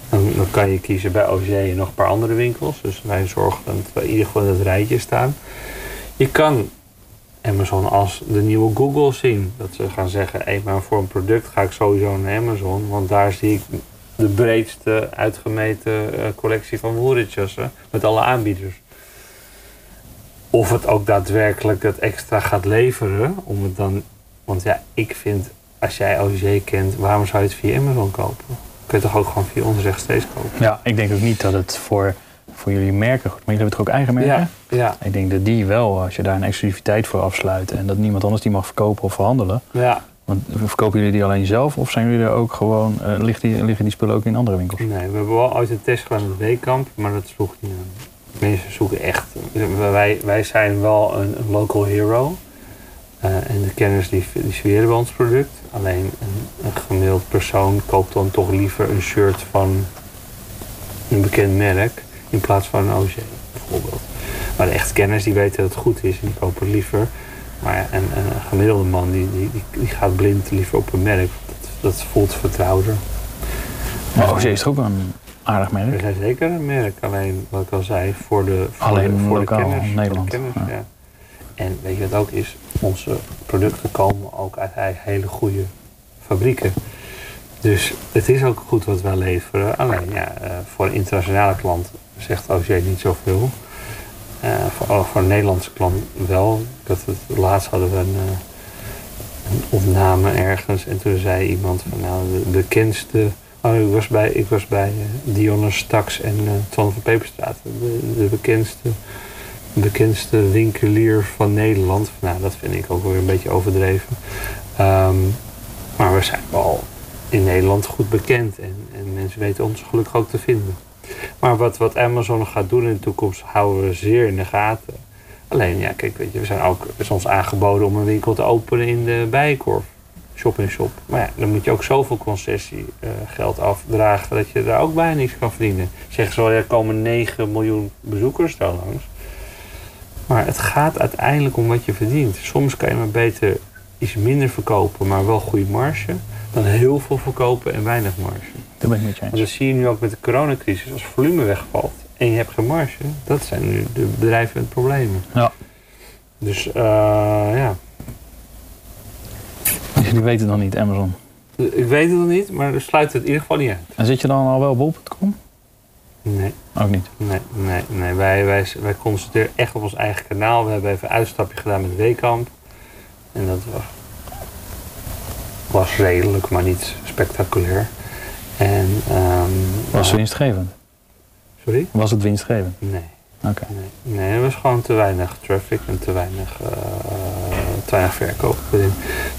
[SPEAKER 3] dan, dan, kan je kiezen bij OG en nog een paar andere winkels. Dus wij zorgen dat we in ieder geval in het rijtje staan. Je kan Amazon als de nieuwe Google zien. Dat ze gaan zeggen, hey, maar voor een product ga ik sowieso naar Amazon. Want daar zie ik de breedste uitgemeten uh, collectie van woeritjassen. Met alle aanbieders. Of het ook daadwerkelijk het extra gaat leveren. Om het dan, want ja, ik vind, als jij OG kent, waarom zou je het via Amazon kopen? kun je toch ook gewoon via ons rechtstreeks kopen.
[SPEAKER 2] Ja, ik denk ook niet dat het voor voor jullie merken goed. Maar jullie hebben toch ook eigen merken?
[SPEAKER 3] Ja, ja,
[SPEAKER 2] Ik denk dat die wel, als je daar een exclusiviteit voor afsluit en dat niemand anders die mag verkopen of verhandelen.
[SPEAKER 3] ja.
[SPEAKER 2] Want verkopen jullie die alleen zelf of zijn jullie er ook gewoon, eh, liggen, die, liggen die spullen ook in andere winkels?
[SPEAKER 3] Nee, we hebben wel ooit een test gedaan met Weekamp, maar dat sloeg niet aan. Mensen zoeken echt. Wij, wij zijn wel een, local hero. Eh, en de kenners die, die bij ons product. Alleen een, gemiddeld persoon koopt dan toch liever een shirt van een bekend merk in plaats van een OG bijvoorbeeld. Maar de echte kenners die weten dat het goed is en die kopen liever. Maar een, een gemiddelde man die, die, die, gaat blind liever op een merk. Dat, dat voelt vertrouwder.
[SPEAKER 2] Maar OG is toch ook een aardig
[SPEAKER 3] We
[SPEAKER 2] merk?
[SPEAKER 3] zijn zeker een merk, alleen wat ik al zei, voor de, voor
[SPEAKER 2] Alleen
[SPEAKER 3] de, voor
[SPEAKER 2] lokaal,
[SPEAKER 3] de kenners.
[SPEAKER 2] in Nederland.
[SPEAKER 3] De kenners,
[SPEAKER 2] Ja.
[SPEAKER 3] ja. En weet je wat ook is? Onze producten komen ook uit he- hele goede fabrieken. Dus het is ook goed wat wij leveren. Alleen ja, eh, voor een internationale klant zegt OG niet zoveel. Eh voor, voor een Nederlandse klant wel. Had het, laatst hadden we een, eh, een opname ergens en toen zei iemand van nou de bekendste. Oh, ik was bij, ik was bij eh, Dionne Staks en Twan van Peperstraat. De, bekendste, bekendste winkelier van Nederland. Nou, dat vind ik ook weer een beetje overdreven. Ehm, maar we zijn wel in Nederland goed bekend en, en mensen weten ons gelukkig ook te vinden. Maar wat, wat Amazon gaat doen in de toekomst houden we zeer in de gaten. Alleen, ja, kijk, weet je, we zijn ook, ons aangeboden om een winkel te openen in de Bijenkorf. Shop in shop. Maar ja, dan moet je ook zoveel concessiegeld geld afdragen dat je daar ook bijna niks kan verdienen. Zeggen ze wel, er komen 9 miljoen bezoekers daar langs. Maar het gaat uiteindelijk om wat je verdient. Soms kan je maar beter iets minder verkopen, maar wel goede marge. Dan heel veel verkopen en weinig marge.
[SPEAKER 2] Dat ben ik met je
[SPEAKER 3] Want
[SPEAKER 2] eens.
[SPEAKER 3] dat zie je nu ook met de coronacrisis. Als volume wegvalt en je hebt geen marge, dat zijn nu de bedrijven met problemen.
[SPEAKER 2] Ja.
[SPEAKER 3] Dus eh, ja,
[SPEAKER 2] Jullie weten dan niet, Amazon.
[SPEAKER 3] ik weet het nog niet, maar we sluiten het in ieder geval niet uit.
[SPEAKER 2] En zit je dan al wel op bol.com?
[SPEAKER 3] Nee,
[SPEAKER 2] Ook niet.
[SPEAKER 3] nee, nee, nee. Wij, wij, wij concentreren echt op ons eigen kanaal. We hebben even een uitstapje gedaan met Weekamp. En dat was, was redelijk, maar niet spectaculair. En, ehm,
[SPEAKER 2] Was het
[SPEAKER 3] ja,
[SPEAKER 2] winstgevend?
[SPEAKER 3] Sorry?
[SPEAKER 2] Was het winstgevend?
[SPEAKER 3] Nee.
[SPEAKER 2] Oké.
[SPEAKER 3] Nee, nee, er was gewoon te weinig traffic en te weinig, eh, te weinig verkoop erin.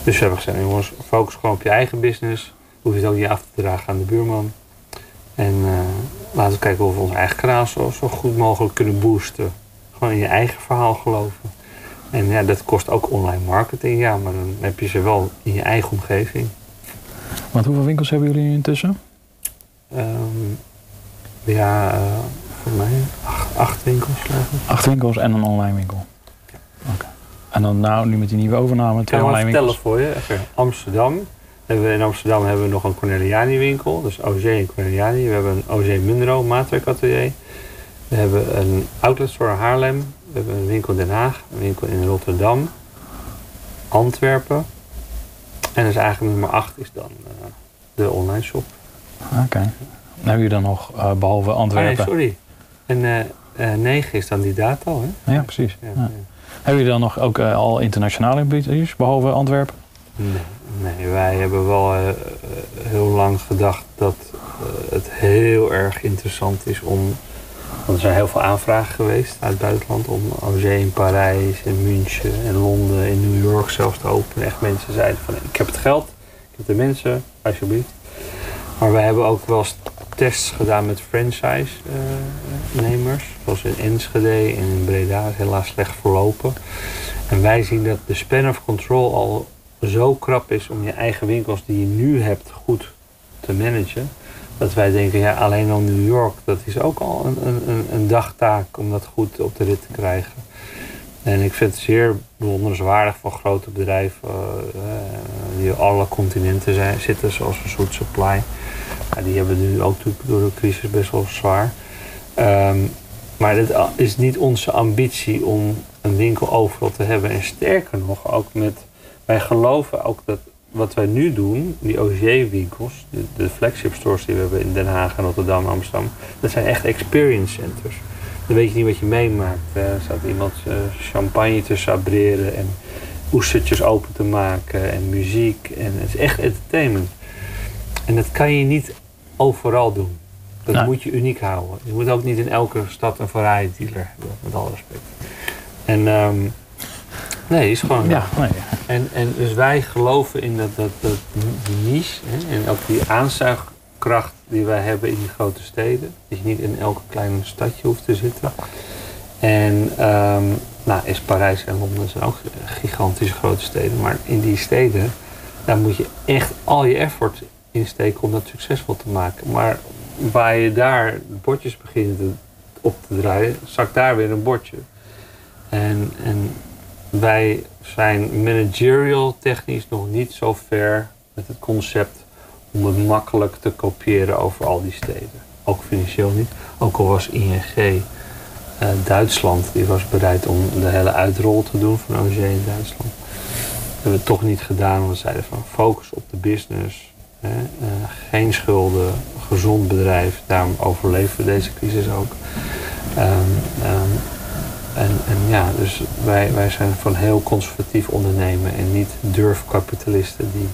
[SPEAKER 3] Dus we hebben gezegd, jongens, focus gewoon op je eigen business. Hoef je het ook niet af te dragen aan de buurman. En eh, laten we kijken of we ons eigen kanaal zo, zo goed mogelijk kunnen boosten. Gewoon in je eigen verhaal geloven. En ja, dat kost ook online marketing, ja, maar dan heb je ze wel in je eigen omgeving.
[SPEAKER 2] Want hoeveel winkels hebben jullie intussen?
[SPEAKER 3] Ehm, ja, eh, voor mij acht, acht winkels.
[SPEAKER 2] Acht winkels en een online winkel. Oké. En dan nou, nu met die nieuwe overname,
[SPEAKER 3] Ik kan
[SPEAKER 2] online
[SPEAKER 3] vertellen voor je. Even Amsterdam. Hebben we, in Amsterdam hebben we nog een Corneliani winkel. Dus OG en Corneliani. We hebben een OG Munro maatwerkatelier. We hebben een outlet store Haarlem. We hebben een winkel in Den Haag. Een winkel in Rotterdam. Antwerpen. En dus eigenlijk nummer 8 is dan eh, de online shop.
[SPEAKER 2] Oké. Dan hebben jullie dan nog, eh, behalve
[SPEAKER 3] nee,
[SPEAKER 2] Antwerpen...
[SPEAKER 3] sorry. En eh 9 is dan die data, hè?
[SPEAKER 2] ja, precies.
[SPEAKER 3] Ja,
[SPEAKER 2] Ja.
[SPEAKER 3] ja.
[SPEAKER 2] Hebben jullie dan nog ook eh, al internationale ambities, behalve Antwerpen?
[SPEAKER 3] Nee, wij hebben wel eh, heel lang gedacht dat eh, het heel erg interessant is om. Want er zijn heel veel aanvragen geweest uit het buitenland om OG in Parijs, in München, in Londen, in New York zelfs te openen. Echt mensen zeiden van ik heb het geld, ik heb de mensen, alsjeblieft. Maar wij hebben ook wel tests gedaan met franchise-nemers. zoals in Enschede en in Breda is helaas slecht verlopen. En wij zien dat de span of control al zo krap is om je eigen winkels die je nu hebt goed te managen. Dat wij denken, ja, alleen al New York, dat is ook al een, een, een, dagtaak om dat goed op de rit te krijgen. En ik vind het zeer bewonderenswaardig van grote bedrijven eh, eh, die op alle continenten zijn, zitten, zoals een soort supply. Die hebben nu ook door de crisis best wel zwaar. Ehm, maar het is niet onze ambitie om een winkel overal te hebben. En sterker nog, ook met, wij geloven ook dat wat wij nu doen, die OG-winkels, de, flagship stores die we hebben in Den Haag Rotterdam Amsterdam, dat zijn echt experience centers. Dan weet je niet wat je meemaakt. Er staat iemand eh, champagne te sabreren en oestertjes open te maken en muziek. En het is echt entertainment. En dat kan je niet overal doen. Dat
[SPEAKER 2] Nou.
[SPEAKER 3] moet je uniek houden. Je moet ook niet in elke stad een variety dealer hebben, met alle respect. En ehm, nee, is gewoon.
[SPEAKER 2] Ja, nee.
[SPEAKER 3] En, en dus wij geloven in dat, dat, dat die niche hè, en ook die aanzuigkracht die wij hebben in die grote steden. Dat je niet in elke klein stadje hoeft te zitten. En ehm, nou, is Parijs en Londen zijn ook gigantische grote steden. Maar in die steden, daar moet je echt al je effort in steken om dat succesvol te maken. Maar waar je daar bordjes beginnen te, op te draaien, zakt daar weer een bordje. En, en wij zijn managerial technisch nog niet zo ver met het concept om het makkelijk te kopiëren over al die steden. Ook financieel niet. Ook al was ING eh, Duitsland, die was bereid om de hele uitrol te doen van OG in Duitsland. Dat hebben we toch niet gedaan, want we zeiden van focus op de business. Eh, geen schulden, gezond bedrijf. Daarom overleven we deze crisis ook. Ehm, ehm, en, en ja, dus wij, wij zijn van heel conservatief ondernemen en niet durfkapitalisten die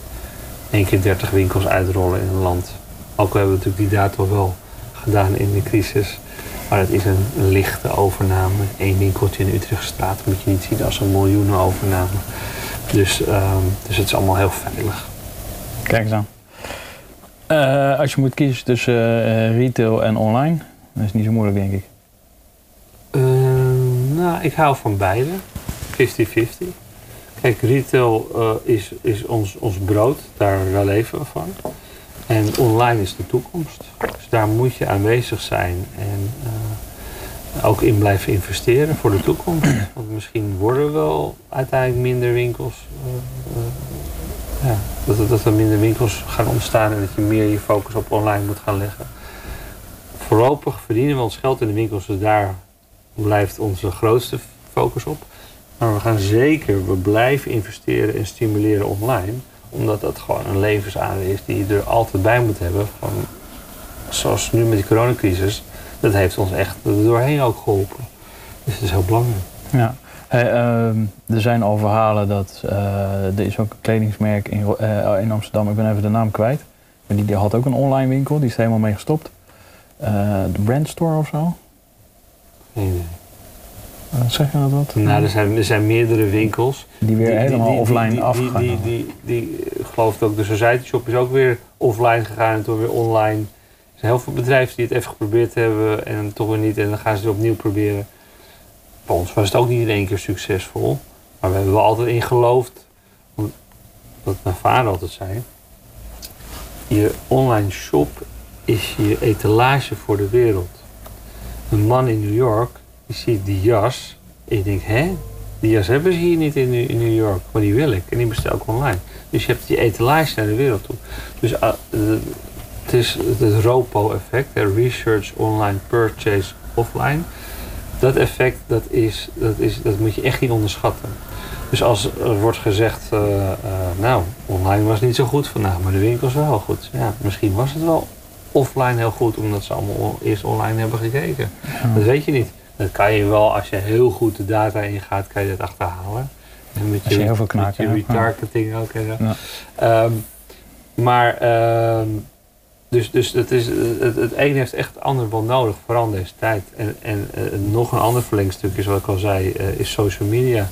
[SPEAKER 3] één keer 30 winkels uitrollen in een land. Ook hebben we natuurlijk die dato wel gedaan in de crisis. Maar het is een, lichte overname. Eén winkeltje in de Utrechtstraat moet je niet zien als een miljoenen overname. Dus, ehm, dus het is allemaal heel veilig.
[SPEAKER 2] Kijk eens aan. Eh, als je moet kiezen tussen eh, retail en online, dat is niet zo moeilijk, denk ik.
[SPEAKER 3] Ehm, nou, ik hou van beide. 50-50. Kijk, retail eh, is, is ons, ons brood. Daar, leven we van. En online is de toekomst. Dus daar moet je aanwezig zijn en eh, ook in blijven investeren voor de toekomst. Want misschien worden wel uiteindelijk minder winkels. Dat, dat er minder winkels gaan ontstaan en dat je meer je focus op online moet gaan leggen. Voorlopig verdienen we ons geld in de winkels, dus daar blijft onze grootste focus op. Maar we gaan zeker, we blijven investeren en stimuleren online. Omdat dat gewoon een levensader is die je er altijd bij moet hebben. Van, zoals nu met die coronacrisis. Dat heeft ons echt doorheen ook geholpen. Dus het is heel belangrijk.
[SPEAKER 2] Ja. Hey, ehm, er zijn al verhalen dat eh, er is ook een kledingsmerk in, eh, in Amsterdam, ik ben even de naam kwijt. Maar die, die had ook een online winkel, die is er helemaal mee gestopt. Eh, de Brandstore of zo?
[SPEAKER 3] Geen idee.
[SPEAKER 2] Eh, zeg je dat wat?
[SPEAKER 3] Nou, er zijn, er zijn meerdere winkels.
[SPEAKER 2] Die weer helemaal offline
[SPEAKER 3] die,
[SPEAKER 2] afgegaan.
[SPEAKER 3] Die, die, die, geloof ook de Society Shop is ook weer offline gegaan en toen weer online. Er zijn heel veel bedrijven die het even geprobeerd hebben en toch weer niet. En dan gaan ze het opnieuw proberen. Ons was het ook niet in één keer succesvol. Maar we hebben wel altijd in geloofd. Wat mijn vader altijd zei. Je online shop is je etalage voor de wereld. Een man in New York, die ziet die jas. En je denkt, hè? Die jas hebben ze hier niet in, New York, maar die wil ik. En die bestel ik online. Dus je hebt die etalage naar de wereld toe. Dus de- het is het ROPO-effect, Research Online Purchase Offline. Dat effect, dat, is, dat, is, dat moet je echt niet onderschatten. Dus als er wordt gezegd, eh, eh, nou, online was niet zo goed vandaag, maar de winkels wel heel goed. Ja, misschien was het wel offline heel goed, omdat ze allemaal eerst online hebben gekeken. Dat weet je niet. Dat kan je wel, als je heel goed de data ingaat, kan je dat achterhalen. En met
[SPEAKER 2] Als je heel veel
[SPEAKER 3] met
[SPEAKER 2] knaken
[SPEAKER 3] je
[SPEAKER 2] ja.
[SPEAKER 3] retargeting ook en zo.
[SPEAKER 2] Ja.
[SPEAKER 3] Ehm, maar, ehm, dus, dus het, is, het, het een heeft echt het ander wel nodig, vooral in deze tijd. En, en nog een ander verlengstuk is, wat ik al zei, eh, is social media.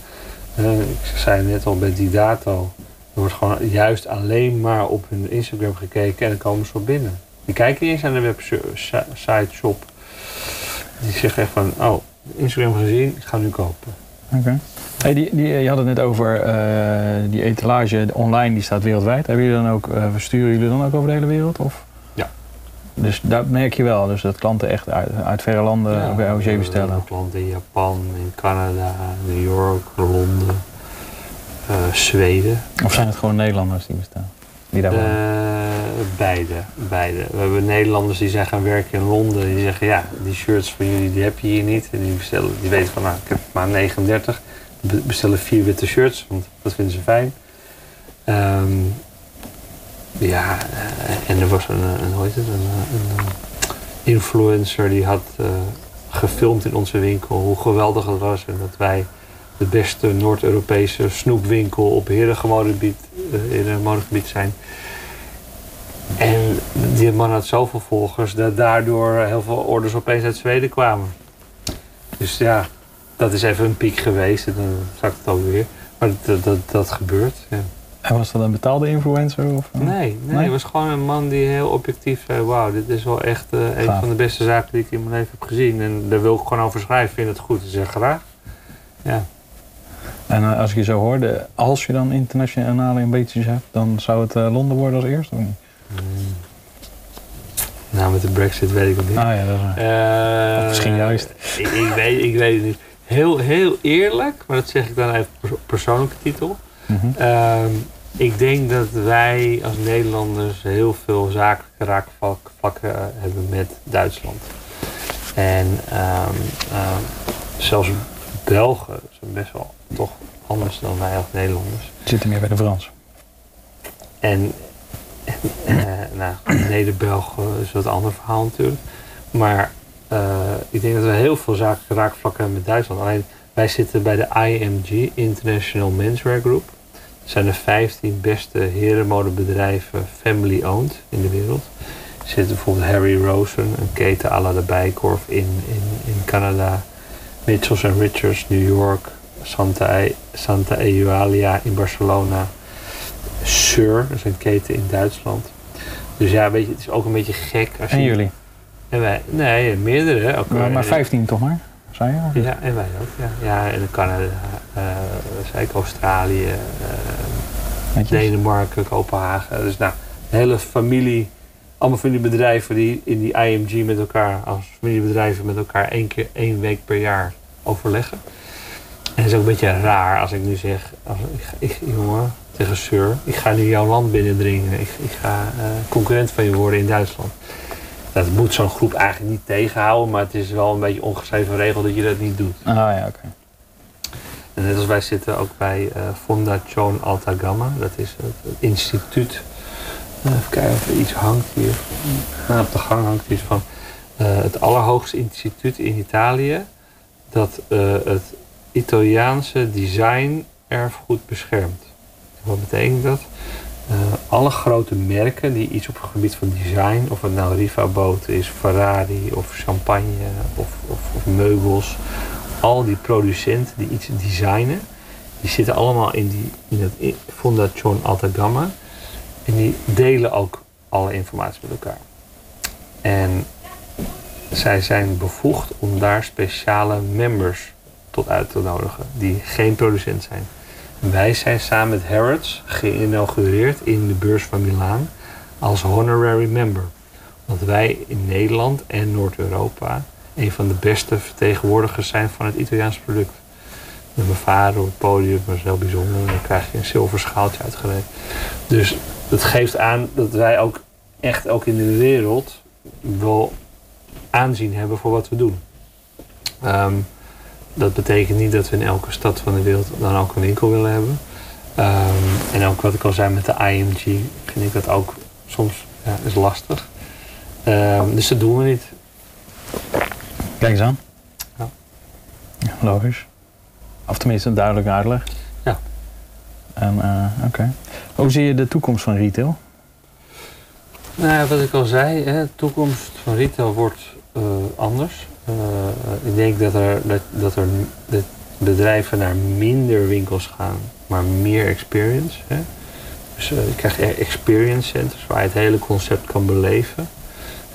[SPEAKER 3] Eh, ik zei net al bij die dato. Er wordt gewoon juist alleen maar op hun Instagram gekeken en dan komen ze binnen. Die kijken niet eens aan de website shop. Die zeggen echt van, oh, Instagram gezien, ik ga nu kopen.
[SPEAKER 2] Oké. Hey, die, die, je had het net over eh, die etalage online, die staat wereldwijd. Hebben jullie dan ook, versturen jullie dan ook over de hele wereld? Of? Dus daar merk je wel, dus dat klanten echt uit, uit verre landen
[SPEAKER 3] Ja,
[SPEAKER 2] bij OG
[SPEAKER 3] hebben
[SPEAKER 2] bestellen.
[SPEAKER 3] Klanten in Japan, in Canada, New York, Londen, eh, Zweden.
[SPEAKER 2] Of zijn het gewoon Nederlanders die bestellen? Die daar?
[SPEAKER 3] Eh, beide, beide. We hebben Nederlanders die zijn gaan werken in Londen. Die zeggen, ja, die shirts van jullie die heb je hier niet. En die, bestellen, die weten van, nou, ik heb maar 39. Die be- bestellen vier witte shirts, want dat vinden ze fijn. Ehm, ja, eh, en er was een, een, hoe heet het, een, eh, influencer die had eh, gefilmd in onze winkel hoe geweldig het was. En dat wij de beste Noord-Europese snoepwinkel op herengemodegebied, eh, modegebied zijn. En die man had zoveel volgers dat daardoor heel veel orders opeens uit Zweden kwamen. Dus ja, dat is even een piek geweest en dan zakt het ook weer. Maar dat, dat, dat gebeurt. Ja.
[SPEAKER 2] En was dat een betaalde influencer? Of?
[SPEAKER 3] Nee, nee,
[SPEAKER 2] Nee?
[SPEAKER 3] het was gewoon een man die heel objectief zei: Wauw, dit is wel echt eh, een van de beste zaken die ik in mijn leven heb gezien. En daar wil ik gewoon over schrijven. Vind het goed? Zeg graag. Ja.
[SPEAKER 2] En eh, als ik je zo hoorde, als je dan internationale ambities hebt, dan zou het eh, Londen worden als eerste of niet?
[SPEAKER 3] Mm. Nou, met de Brexit weet ik het niet.
[SPEAKER 2] Ah ja, dat is waar.
[SPEAKER 3] Eh,
[SPEAKER 2] misschien juist.
[SPEAKER 3] Ik, ik, weet, ik weet het niet. Heel, heel eerlijk, maar dat zeg ik dan even perso- persoonlijke titel.
[SPEAKER 2] Mhm.
[SPEAKER 3] Ehm, ik denk dat wij als Nederlanders heel veel zakelijke raakvlakken eh, hebben met Duitsland. En ehm, ehm, zelfs Belgen zijn best wel toch anders dan wij als Nederlanders.
[SPEAKER 2] Zitten meer bij de Frans.
[SPEAKER 3] En eh, nou, Neder-Belgen is wat een ander verhaal natuurlijk. Maar eh, ik denk dat we heel veel zakelijke raakvlakken hebben met Duitsland. Alleen wij zitten bij de IMG, International Menswear Group. Zijn de 15 beste herenmodebedrijven family-owned in de wereld. Er zit bijvoorbeeld Harry Rosen, een keten à la de Bijkorf in, in, in Canada. Mitchells Richards, New York. Santa, E- Santa Eulalia in Barcelona. Sur, dat is een keten in Duitsland. Dus ja, weet je, het is ook een beetje gek. Als
[SPEAKER 2] En
[SPEAKER 3] je,
[SPEAKER 2] jullie?
[SPEAKER 3] En wij, nee, meerdere. Ook,
[SPEAKER 2] Maar, maar
[SPEAKER 3] eh,
[SPEAKER 2] 15 toch maar? Zei?
[SPEAKER 3] Ja, en wij ook. Ja, ja en Canada, eh zei ik Australië, eh. Denemarken, Kopenhagen. Dus nou, een hele familie, allemaal familiebedrijven die in die IMG met elkaar, als familiebedrijven met elkaar één keer, één week per jaar overleggen. En het is ook een beetje raar als ik nu zeg, als ik, jongen, tegen Sir, ik ga nu jouw land binnendringen. Ik, ik ga eh, concurrent van je worden in Duitsland. Dat moet zo'n groep eigenlijk niet tegenhouden, maar het is wel een beetje ongeschreven regel dat je dat niet doet.
[SPEAKER 2] Ah ja, oké.
[SPEAKER 3] En net als wij zitten ook bij eh Fondazione Alta Gamma. Dat is het, het instituut. Eh, even kijken of er iets hangt hier. Nou, op de gang hangt iets van eh, het allerhoogste instituut in Italië. Dat het Italiaanse design erfgoed beschermt. Wat betekent dat? Eh, alle grote merken die iets op het gebied van design, of het nou Riva-boot is, Ferrari of champagne of, of, of meubels, al die producenten die iets designen, die zitten allemaal in, die, in het i- Fondazione Alta Gamma. En die delen ook alle informatie met elkaar. En zij zijn bevoegd om daar speciale members tot uit te nodigen, die geen producent zijn. Wij zijn samen met Harrods geïnaugureerd in de beurs van Milaan als honorary member. Omdat wij in Nederland en Noord-Europa een van de beste vertegenwoordigers zijn van het Italiaanse product. We bevaren op het podium, is heel bijzonder. En dan krijg je een zilver schaaltje uitgereikt. Dus dat geeft aan dat wij ook echt ook in de wereld wel aanzien hebben voor wat we doen. Ehm, dat betekent niet dat we in elke stad van de wereld dan ook een winkel willen hebben. Ehm, en ook wat ik al zei met de IMG, vind ik dat ook soms ja, is lastig. Ehm, dus dat doen we niet.
[SPEAKER 2] Kijk eens aan.
[SPEAKER 3] Ja.
[SPEAKER 2] Ja, logisch. Of tenminste een duidelijke uitleg.
[SPEAKER 3] Ja.
[SPEAKER 2] En, eh, oké. Hoe zie je de toekomst van retail?
[SPEAKER 3] Nou, ja, wat ik al zei, hè, de toekomst van retail wordt eh, anders. Eh, ik denk dat er, dat, dat er bedrijven naar minder winkels gaan, maar meer experience. Hè. Dus eh, je krijgt e- experience centers waar je het hele concept kan beleven.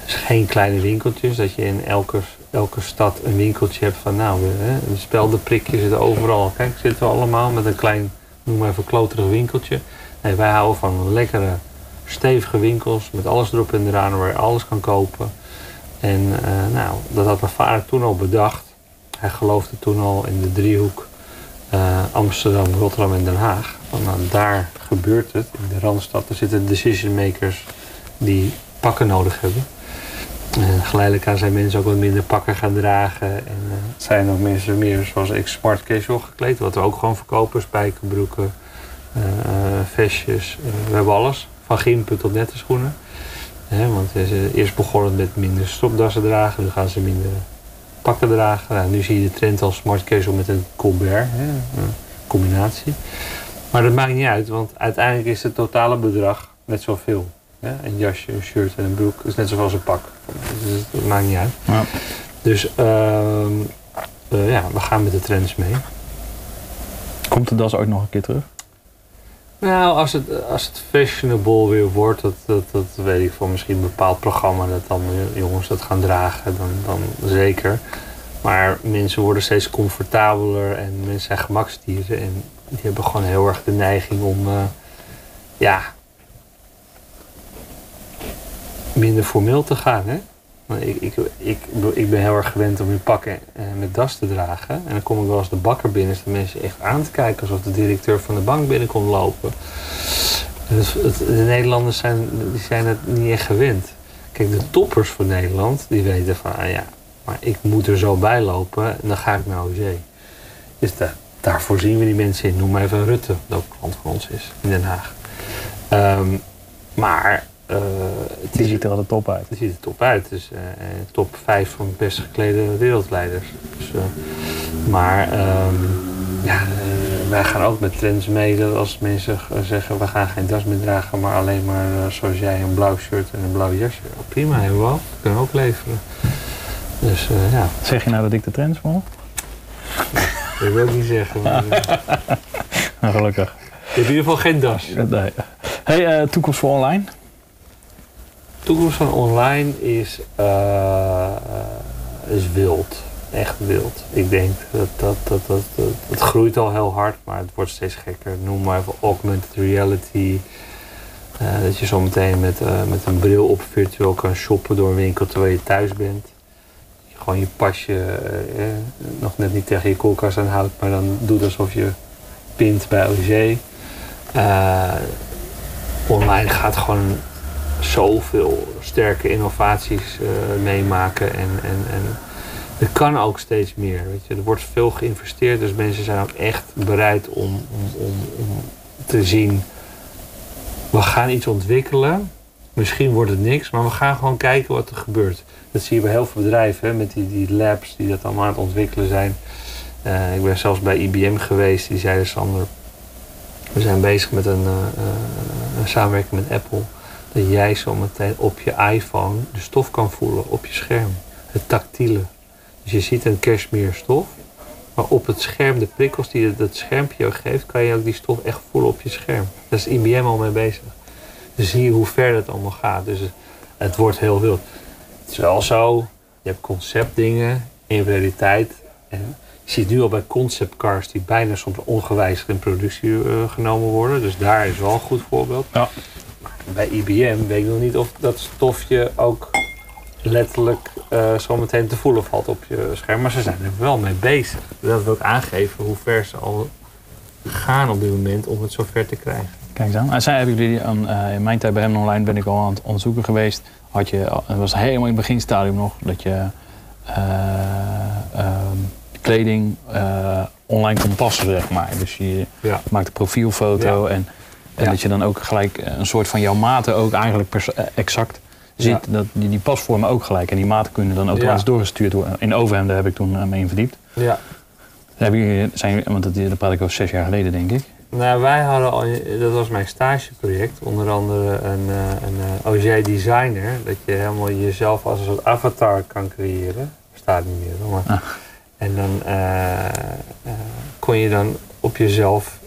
[SPEAKER 3] Dus geen kleine winkeltjes, dat je in elke, elke stad een winkeltje hebt van nou, hè, de speldenprikjes zitten overal. Kijk, zitten we allemaal met een klein, noem maar even kloterig winkeltje. Nee, wij houden van lekkere stevige winkels met alles erop en eraan waar je alles kan kopen. En eh, nou, dat had mijn vader toen al bedacht. Hij geloofde toen al in de driehoek eh, Amsterdam, Rotterdam en Den Haag. Want daar gebeurt het. In de Randstad er zitten decision makers die pakken nodig hebben. En geleidelijk aan zijn mensen ook wat minder pakken gaan dragen. En eh, zijn ook mensen meer zoals ik smart casual gekleed. Wat we ook gewoon verkopen. Spijkerbroeken, vestjes. we hebben alles. Van gimpen tot nette schoenen. Want ze eerst begonnen met minder stropdassen dragen. Nu gaan ze minder pakken dragen. Nou, nu zie je de trend als smart casual met een Colbert. Een combinatie. Maar dat maakt niet uit. Want uiteindelijk is het totale bedrag net zoveel. Hè? Een jasje, een shirt en een broek. Is net zoals een pak. Dus dat maakt niet uit.
[SPEAKER 2] Ja.
[SPEAKER 3] Dus ehm, eh, ja, we gaan met de trends mee.
[SPEAKER 2] Komt de das ooit nog een keer terug?
[SPEAKER 3] Nou, als het, als het fashionable weer wordt, dat, dat, weet ik van misschien een bepaald programma dat dan jongens dat gaan dragen, dan, dan zeker. Maar mensen worden steeds comfortabeler en mensen zijn gemaksdieren en die hebben gewoon heel erg de neiging om, eh, ja, minder formeel te gaan. Hè? Ik, ik, ik, ik ben heel erg gewend om in pakken eh, met das te dragen. En dan kom ik wel eens de bakker binnen, staan mensen echt aan te kijken alsof de directeur van de bank binnenkomt lopen. Dus de Nederlanders zijn, die zijn het niet echt gewend. Kijk, de toppers van Nederland, die weten van, ah ja, maar ik moet er zo bij lopen en dan ga ik naar OC. Dus da- daarvoor zien we die mensen in. Noem maar even Rutte, dat ook klant van ons is, in Den Haag. Ehm, maar eh, het
[SPEAKER 2] Die ziet er altijd top uit.
[SPEAKER 3] het ziet er top uit. Dus top 5 van de best geklede wereldleiders. Dus, maar ehm, ja, wij gaan ook met trends mee. Dat als mensen zeggen we gaan geen das meer dragen, maar alleen maar zoals jij een blauw shirt en een blauw jasje. Oh, prima, hebben we ook. Kunnen we ook leveren. Dus ja,
[SPEAKER 2] Zeg je nou dat ik de trends volg?
[SPEAKER 3] dat wil ik niet zeggen. Maar,
[SPEAKER 2] Nou, gelukkig.
[SPEAKER 3] in ieder geval geen das.
[SPEAKER 2] Nee. Hey, toekomst voor online?
[SPEAKER 3] Toekomst van online is, eh, eh, is wild. Echt wild. Ik denk dat dat, dat, dat, dat het groeit al heel hard, maar het wordt steeds gekker. Noem maar even augmented reality. Eh, dat je zometeen met, met een bril op virtueel kan shoppen door een winkel terwijl je thuis bent. Je gewoon je pasje eh, nog net niet tegen je koelkast aanhoudt, maar dan doet alsof je pint bij OG. Online gaat gewoon zoveel sterke innovaties eh, meemaken. En, en, en er kan ook steeds meer. Weet je. Er wordt veel geïnvesteerd, dus mensen zijn ook echt bereid om, om, te zien. We gaan iets ontwikkelen. Misschien wordt het niks, maar we gaan gewoon kijken wat er gebeurt. Dat zie je bij heel veel bedrijven, hè, met die, die labs die dat allemaal aan het ontwikkelen zijn. Eh, ik ben zelfs bij IBM geweest, die zeiden Sander, we zijn bezig met een, eh, een samenwerking met Apple dat jij zo meteen op je iPhone de stof kan voelen op je scherm. Het tactiele. Dus je ziet een cashmere stof, maar op het scherm, de prikkels die dat schermpje jou geeft, kan je ook die stof echt voelen op je scherm. Daar is IBM al mee bezig. Dus zie je hoe ver dat allemaal gaat. Dus het, het wordt heel wild. Het is wel zo, je hebt conceptdingen in realiteit. En je ziet nu al bij conceptcars die bijna soms ongewijzigd in productie eh, genomen worden. Dus daar is wel een goed voorbeeld.
[SPEAKER 2] Ja.
[SPEAKER 3] Bij IBM weet ik nog niet of dat stofje ook letterlijk eh zo meteen te voelen valt op je scherm. Maar ze zijn er wel mee bezig. Dat wil ook aangeven hoe ver ze al gaan op dit moment om het zover te krijgen.
[SPEAKER 2] Kijk eens aan. En zij hebben jullie aan, eh, in mijn tijd bij hem online ben ik al aan het onderzoeken geweest. Had je, al- het was helemaal in het beginstadium nog dat je eh, ehm, kleding eh, online kon passen, zeg maar. Dus je
[SPEAKER 3] Ja.
[SPEAKER 2] maakt een profielfoto en, en
[SPEAKER 3] Ja.
[SPEAKER 2] dat je dan ook gelijk eh, een soort van jouw maten ook eigenlijk eh, exact ziet.
[SPEAKER 3] Ja.
[SPEAKER 2] Dat die, die pasvormen ook gelijk. En die maten kunnen dan automatisch
[SPEAKER 3] Ja.
[SPEAKER 2] doorgestuurd worden. In Overhemden heb ik toen eh, mee in verdiept.
[SPEAKER 3] Ja.
[SPEAKER 2] Hebben jullie, zijn, want dat, daar praat ik over zes jaar geleden, denk ik.
[SPEAKER 3] Nou, wij hadden al, dat was mijn stageproject, onder andere een, een OJ designer. Dat je helemaal jezelf als een soort avatar kan creëren. Bestaat niet meer, hoor, maar.
[SPEAKER 2] Ah.
[SPEAKER 3] En dan kon je dan op jezelf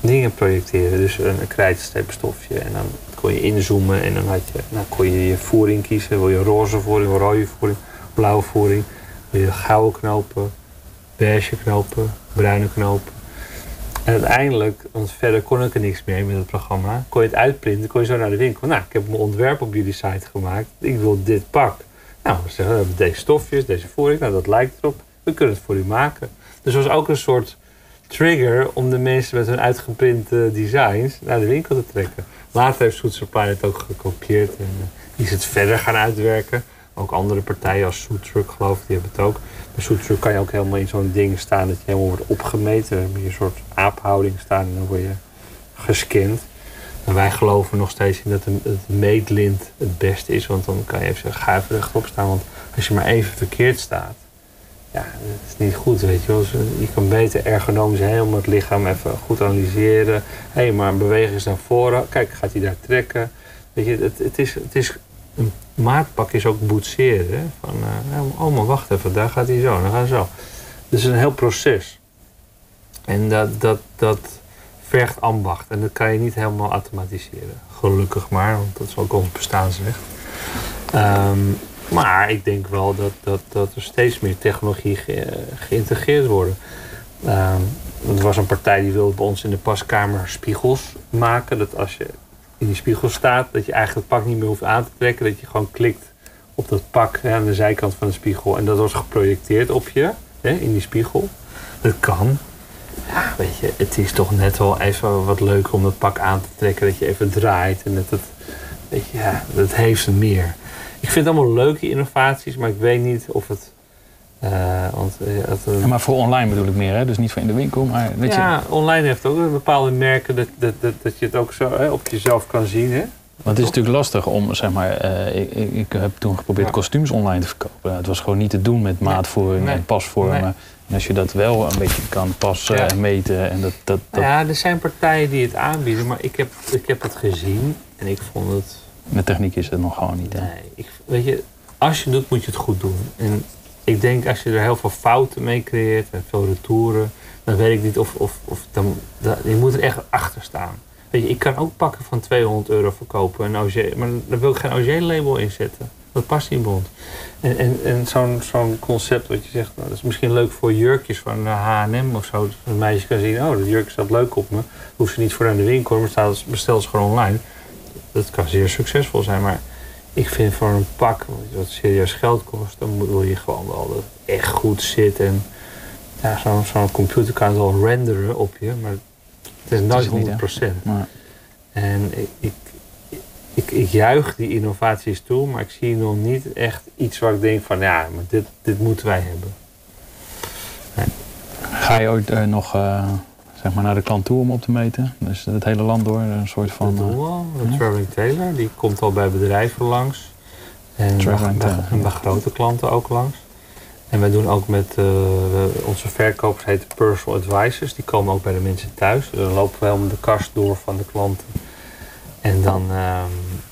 [SPEAKER 3] dingen projecteren. Dus een, krijtstreepstofje. En dan kon je inzoomen en dan had je, nou, kon je je voering kiezen. Wil je roze voering, rode voering, blauwe voering. Wil je gouden knopen, beige knopen, bruine knopen. En uiteindelijk, want verder kon ik er niks meer met het programma, kon je het uitprinten, kon je zo naar de winkel. Nou, ik heb mijn ontwerp op jullie site gemaakt. Ik wil dit pak. Nou, we hebben deze stofjes, deze voering. Nou, dat lijkt erop. We kunnen het voor u maken. Dus was ook een soort trigger om de mensen met hun uitgeprinte designs naar de winkel te trekken. Later heeft Soet het ook gekopieerd en eh, is het verder gaan uitwerken. Ook andere partijen als Soetruck geloof ik, die hebben het ook. Bij Soetruck kan je ook helemaal in zo'n ding staan dat je helemaal wordt opgemeten. Dan heb je een soort aaphouding staan en dan word je gescand. En wij geloven nog steeds in dat het meetlint het beste is. Want dan kan je even rechtop staan. Want als je maar even verkeerd staat, ja, dat is niet goed, weet je wel. Je kan beter ergonomisch helemaal het lichaam even goed analyseren. Hé, maar een beweging is naar voren. Kijk, gaat hij daar trekken? Weet je, het, het, is, het is, een maatpak is ook boetseren. Van, eh, oh, maar wacht even, daar gaat hij zo, dan gaat hij zo. Dus het is een heel proces. En dat, dat, dat vergt ambacht. En dat kan je niet helemaal automatiseren. Gelukkig maar, want dat is ook ons bestaansrecht. Ehm, maar ik denk wel dat, dat, dat er steeds meer technologie ge- geïntegreerd worden. Ehm, er was een partij die wilde bij ons in de paskamer spiegels maken. Dat als je in die spiegel staat, dat je eigenlijk het pak niet meer hoeft aan te trekken. Dat je gewoon klikt op dat pak aan de zijkant van de spiegel. En dat was geprojecteerd op je, hè, in die spiegel. Dat kan. Ja, weet je, het is toch net wel even wat leuker om dat pak aan te trekken. Dat je even draait en dat het, weet je, dat heeft meer. Ik vind het allemaal leuke innovaties, maar ik weet niet of het... eh, want, eh, het, eh,
[SPEAKER 2] Ja, maar voor online bedoel ik meer, hè? dus niet voor in de winkel. Maar weet je,
[SPEAKER 3] ja, online heeft ook bepaalde merken dat, dat, dat, dat je het ook zo hè, op jezelf kan zien. Hè?
[SPEAKER 2] Want het is natuurlijk lastig om, zeg maar, ik, ik, heb toen geprobeerd
[SPEAKER 3] Ja.
[SPEAKER 2] kostuums online te verkopen. Het was gewoon niet te doen met maatvoering
[SPEAKER 3] Nee.
[SPEAKER 2] en pasvormen.
[SPEAKER 3] Nee.
[SPEAKER 2] En als je dat wel een beetje kan passen
[SPEAKER 3] Ja.
[SPEAKER 2] en meten en dat, dat, dat
[SPEAKER 3] ja, er zijn partijen die het aanbieden, maar ik heb, ik heb het gezien en ik vond het...
[SPEAKER 2] met techniek is het nog gewoon niet. Hè?
[SPEAKER 3] Nee, ik, weet je, als je het doet moet je het goed doen. En ik denk als je er heel veel fouten mee creëert en veel retouren, dan weet ik niet of, of, of dan, dan- je moet er echt achter staan. Weet je, ik kan ook pakken van 200 euro verkopen, een OG, maar daar wil ik geen OG-label in zetten. Dat past niet bij ons. En, en, en zo'n zo'n concept wat je zegt, nou, dat is misschien leuk voor jurkjes van H&M of zo. Dat een meisje kan zien, oh, dat jurk staat leuk op me. Hoeft ze niet voor aan de winkel, maar staat, bestel ze gewoon online. Dat kan zeer succesvol zijn, maar ik vind voor een pak wat serieus geld kost, dan wil je gewoon wel dat het echt goed zit. En ja, zo'n zo'n computer kan het wel renderen op je, maar het is nooit
[SPEAKER 2] het niet, hè?
[SPEAKER 3] 100%.
[SPEAKER 2] Maar,
[SPEAKER 3] En ik, ik, ik, ik juich die innovaties toe, maar ik zie nog niet echt iets waar ik denk van ja, maar dit, dit moeten wij hebben.
[SPEAKER 2] ga je ooit eh, nog eh, zeg maar naar de klant toe om op te meten? Dus het hele land door, een soort van...
[SPEAKER 3] doen
[SPEAKER 2] eh.
[SPEAKER 3] De
[SPEAKER 2] ja.
[SPEAKER 3] Traveling Tailor, die komt al bij bedrijven langs. En bij,
[SPEAKER 2] Traveling
[SPEAKER 3] bij-
[SPEAKER 2] Tailor,
[SPEAKER 3] en bij grote klanten ook langs. En wij doen ook met eh, onze verkopers heten personal advisors. Die komen ook bij de mensen thuis. Dan lopen we helemaal de kast door van de klanten. En dan, ehm,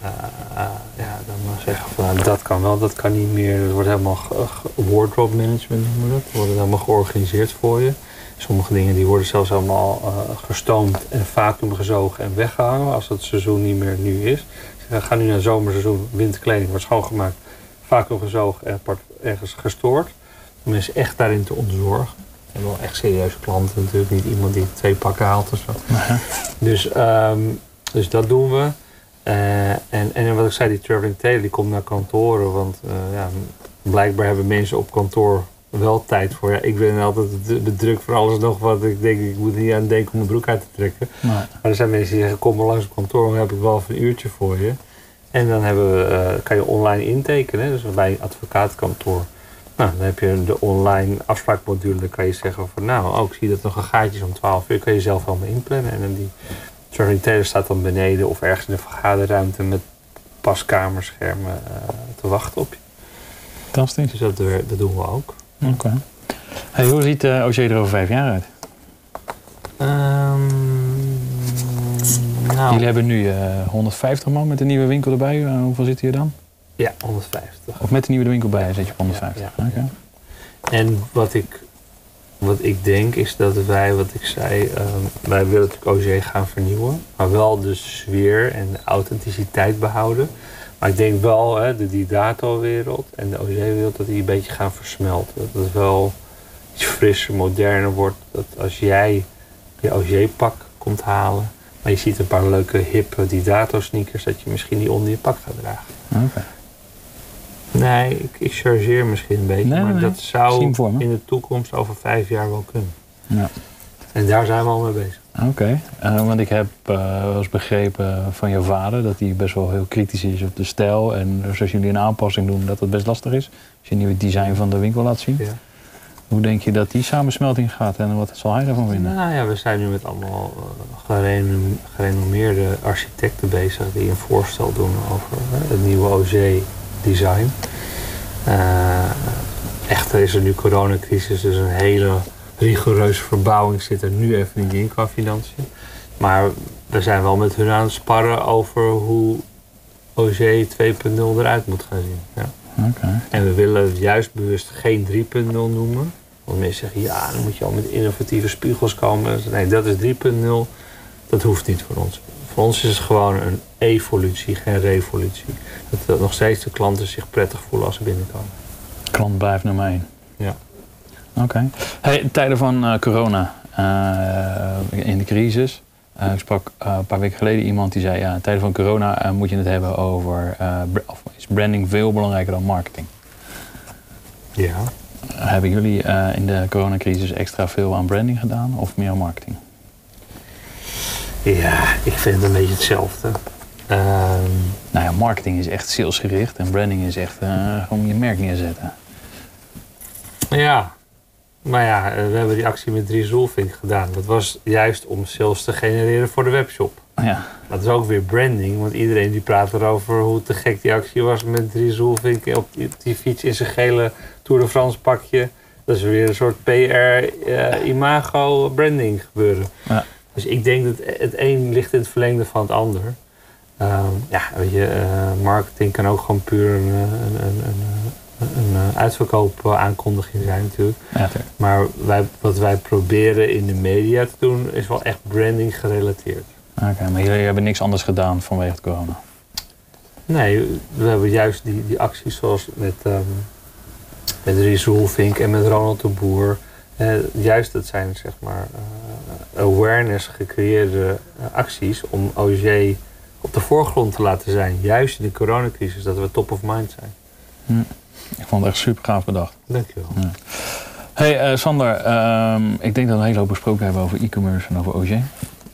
[SPEAKER 3] eh, ja, dan zeggen we van nou, dat kan wel, dat kan niet meer. Het wordt helemaal wardrobe management noemen we dat. Het wordt helemaal georganiseerd voor je. Sommige dingen die worden zelfs allemaal eh, gestoomd en vacuüm gezogen en weggehangen als het seizoen niet meer nu is. We gaan nu naar het zomerseizoen, winterkleding wordt schoongemaakt, vacuüm gezogen en apart ergens gestoord. Om mensen echt daarin te ontzorgen. En wel echt serieuze klanten natuurlijk, niet iemand die twee pakken haalt of zo. Dus, ehm, dus dat doen we. Eh, en, en wat ik zei, die traveling tailor die komt naar kantoren. Want eh, ja, blijkbaar hebben mensen op kantoor wel tijd voor. Ja, ik ben altijd de, druk voor alles nog wat. Ik denk, ik moet niet aan denken om mijn broek uit te trekken.
[SPEAKER 2] Maar,
[SPEAKER 3] Maar er zijn mensen die zeggen, kom maar langs op kantoor, dan heb ik wel even een uurtje voor je. En dan hebben we, eh, kan je online intekenen, dus bij een advocaatkantoor. Nou, dan heb je de online afspraakmodule, dan kan je zeggen van nou, oh, ik zie dat nog een gaatje is om 12 uur, kan je zelf helemaal inplannen. En dan die tailor staat dan beneden of ergens in de vergaderruimte met paskamerschermen eh, te wachten op je.
[SPEAKER 2] fantastisch.
[SPEAKER 3] Dus dat, doen- dat doen we ook.
[SPEAKER 2] Oké. Hey, hoe ziet uh, OG er over vijf jaar uit?
[SPEAKER 3] nou,
[SPEAKER 2] Jullie hebben nu eh 150 man met de nieuwe winkel erbij. Eh, hoeveel zitten hier dan?
[SPEAKER 3] ja, 150.
[SPEAKER 2] Of met de nieuwe winkel bij zit je op 150?
[SPEAKER 3] Ja. En wat ik, wat ik denk is dat wij, wat ik zei, ehm, wij willen natuurlijk OG gaan vernieuwen. Maar wel de sfeer en de authenticiteit behouden. Maar ik denk wel, hè, de Didato-wereld en de OG-wereld, dat die een beetje gaan versmelten. Dat het wel iets frisser, moderner wordt. Dat als jij je OG-pak komt halen, maar je ziet een paar leuke, hippe Didato-sneakers, dat je misschien die onder je pak gaat dragen.
[SPEAKER 2] Oké.
[SPEAKER 3] Nee, ik, ik chargeer misschien een beetje,
[SPEAKER 2] Nee,
[SPEAKER 3] maar
[SPEAKER 2] nee,
[SPEAKER 3] dat zou in de toekomst over vijf jaar wel kunnen.
[SPEAKER 2] Ja.
[SPEAKER 3] En daar zijn we al mee bezig.
[SPEAKER 2] Oké, Eh, want ik heb eh, wel eens begrepen van jouw vader dat hij best wel heel kritisch is op de stijl. En dus als jullie een aanpassing doen, dat het best lastig is. Als je een nieuwe design van de winkel laat zien.
[SPEAKER 3] Ja.
[SPEAKER 2] Hoe denk je dat die samensmelting gaat en wat zal hij daarvan vinden?
[SPEAKER 3] Nou ja, we zijn nu met allemaal eh, gerenom- gerenommeerde architecten bezig die een voorstel doen over het nieuwe OG-design. Eh, echter is er nu coronacrisis, dus een hele rigoureuze verbouwing zit er nu even niet in qua financiën. Maar we zijn wel met hun aan het sparren over hoe OG 2.0 eruit moet gaan zien. Ja. En we willen juist bewust geen 3.0 noemen. Want mensen zeggen, ja, dan moet je al met innovatieve spiegels komen. Nee, dat is 3.0. Dat hoeft niet voor ons. Voor ons is het gewoon een evolutie, geen revolutie. Dat nog steeds de klanten zich prettig voelen als ze binnenkomen.
[SPEAKER 2] Klant blijft nummer
[SPEAKER 3] 1.
[SPEAKER 2] Oké. Hey, tijden van eh, corona, eh, in de crisis. Eh, ik sprak een paar weken geleden iemand die zei, ja, in tijden van corona moet je het hebben over, of is branding veel belangrijker dan marketing?
[SPEAKER 3] Ja.
[SPEAKER 2] Hebben jullie in de coronacrisis extra veel aan branding gedaan of meer aan marketing?
[SPEAKER 3] Ja, ik vind het een beetje hetzelfde. Ehm,
[SPEAKER 2] nou ja, marketing is echt salesgericht en branding is echt gewoon je merk neerzetten.
[SPEAKER 3] Ja, maar ja, eh, we hebben die actie met Dries Roelvink gedaan. Dat was juist om sales te genereren voor de webshop.
[SPEAKER 2] Ja,
[SPEAKER 3] Dat is ook weer branding, want iedereen die praat erover hoe te gek die actie was met Dries Roelvink op die, fiets in zijn gele Tour de France pakje. Dat is weer een soort PR-imago branding gebeuren.
[SPEAKER 2] Ja.
[SPEAKER 3] Dus ik denk dat het een ligt in het verlengde van het ander. Ehm, ja, weet je, eh, marketing kan ook gewoon puur een, eh, een, een, een, een, eh, uitverkoop aankondiging zijn natuurlijk.
[SPEAKER 2] ja.
[SPEAKER 3] Maar wij, wat wij proberen in de media te doen is wel echt branding gerelateerd.
[SPEAKER 2] Oké, maar jullie hebben niks anders gedaan vanwege het corona.
[SPEAKER 3] Nee, we hebben juist die, die acties zoals met, um, met Ries Roelvink en met Ronald de Boer. Eh, juist dat zijn zeg maar eh, awareness gecreëerde eh, acties om OG op de voorgrond te laten zijn. Juist in de coronacrisis, dat we top of mind zijn.
[SPEAKER 2] Ik vond het echt super gaaf bedacht.
[SPEAKER 3] Dankjewel.
[SPEAKER 2] Hey eh, Sander, ehm, ik denk dat we een hele hoop besproken hebben over e-commerce en over OG.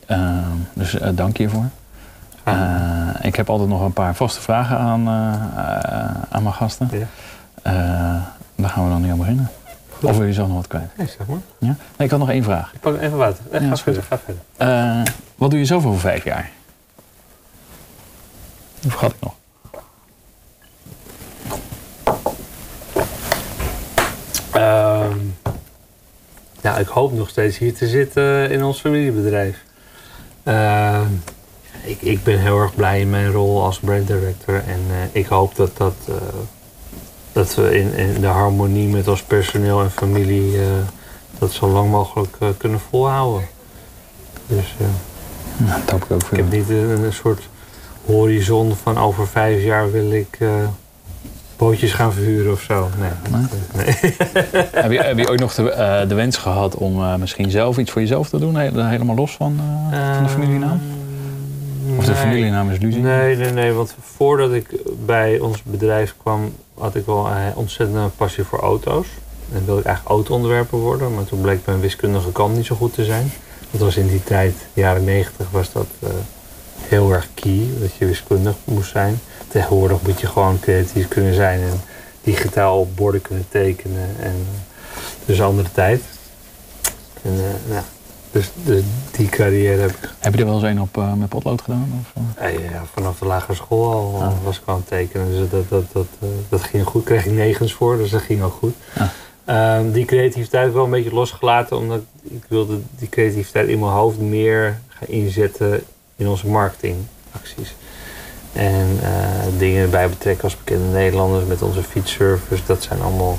[SPEAKER 2] Ehm, dus eh, dank je hiervoor. Eh, ik heb altijd nog een paar vaste vragen aan, aan mijn gasten.
[SPEAKER 3] Ja.
[SPEAKER 2] Daar gaan we dan nu aan beginnen. Of wil je zelf nog wat kwijt?
[SPEAKER 3] Nee, zeg maar.
[SPEAKER 2] Ja? Nee, ik had nog één vraag.
[SPEAKER 3] Ik pak even water. Eh,
[SPEAKER 2] Ja,
[SPEAKER 3] ga verder, ga verder.
[SPEAKER 2] Wat doe je zelf over vijf jaar? Dat vergat ik nog.
[SPEAKER 3] Ehm, nou, ik hoop nog steeds hier te zitten in ons familiebedrijf. Ehm, ik, ik ben heel erg blij in mijn rol als brand director. En eh, ik hoop dat, dat, eh, dat we in, in de harmonie met ons personeel en familie eh, dat zo lang mogelijk kunnen volhouden. Dus
[SPEAKER 2] Nou, dat ik ook
[SPEAKER 3] ik heb niet een, een soort horizon van over vijf jaar wil ik bootjes gaan verhuren of zo. Nee.
[SPEAKER 2] Nee?
[SPEAKER 3] nee.
[SPEAKER 2] heb, je, heb je ooit nog de, eh, de wens gehad om eh, misschien zelf iets voor jezelf te doen? He- helemaal los van, eh, van de familienaam? Of de familienaam is Lucie?
[SPEAKER 3] Nee, nee, nee. Want voordat ik bij ons bedrijf kwam, had ik wel een ontzettende passie voor auto's. En wilde ik eigenlijk auto-onderwerper worden. Maar toen bleek mijn wiskundige kant niet zo goed te zijn. Dat was in die tijd, jaren negentig, was dat heel erg key. Dat je wiskundig moest zijn. Tegenwoordig moet je gewoon creatief kunnen zijn. En digitaal op borden kunnen tekenen. En, dus andere tijd. En, eh, nou, dus, dus die carrière heb ik
[SPEAKER 2] Heb je er wel eens een op, eh, met potlood gedaan? Of, eh?
[SPEAKER 3] ja, ja, vanaf de lagere school al
[SPEAKER 2] Ah.
[SPEAKER 3] was ik aan het tekenen. Dus dat, dat, dat, dat ging goed. Kreeg ik negens voor, dus dat ging ook goed.
[SPEAKER 2] Ah.
[SPEAKER 3] Ehm, die creativiteit wel een beetje losgelaten. Omdat ik wilde die creativiteit in mijn hoofd meer gaan inzetten in onze marketingacties. En eh, dingen bij betrekken als bekende Nederlanders met onze fietsservice. Dat zijn allemaal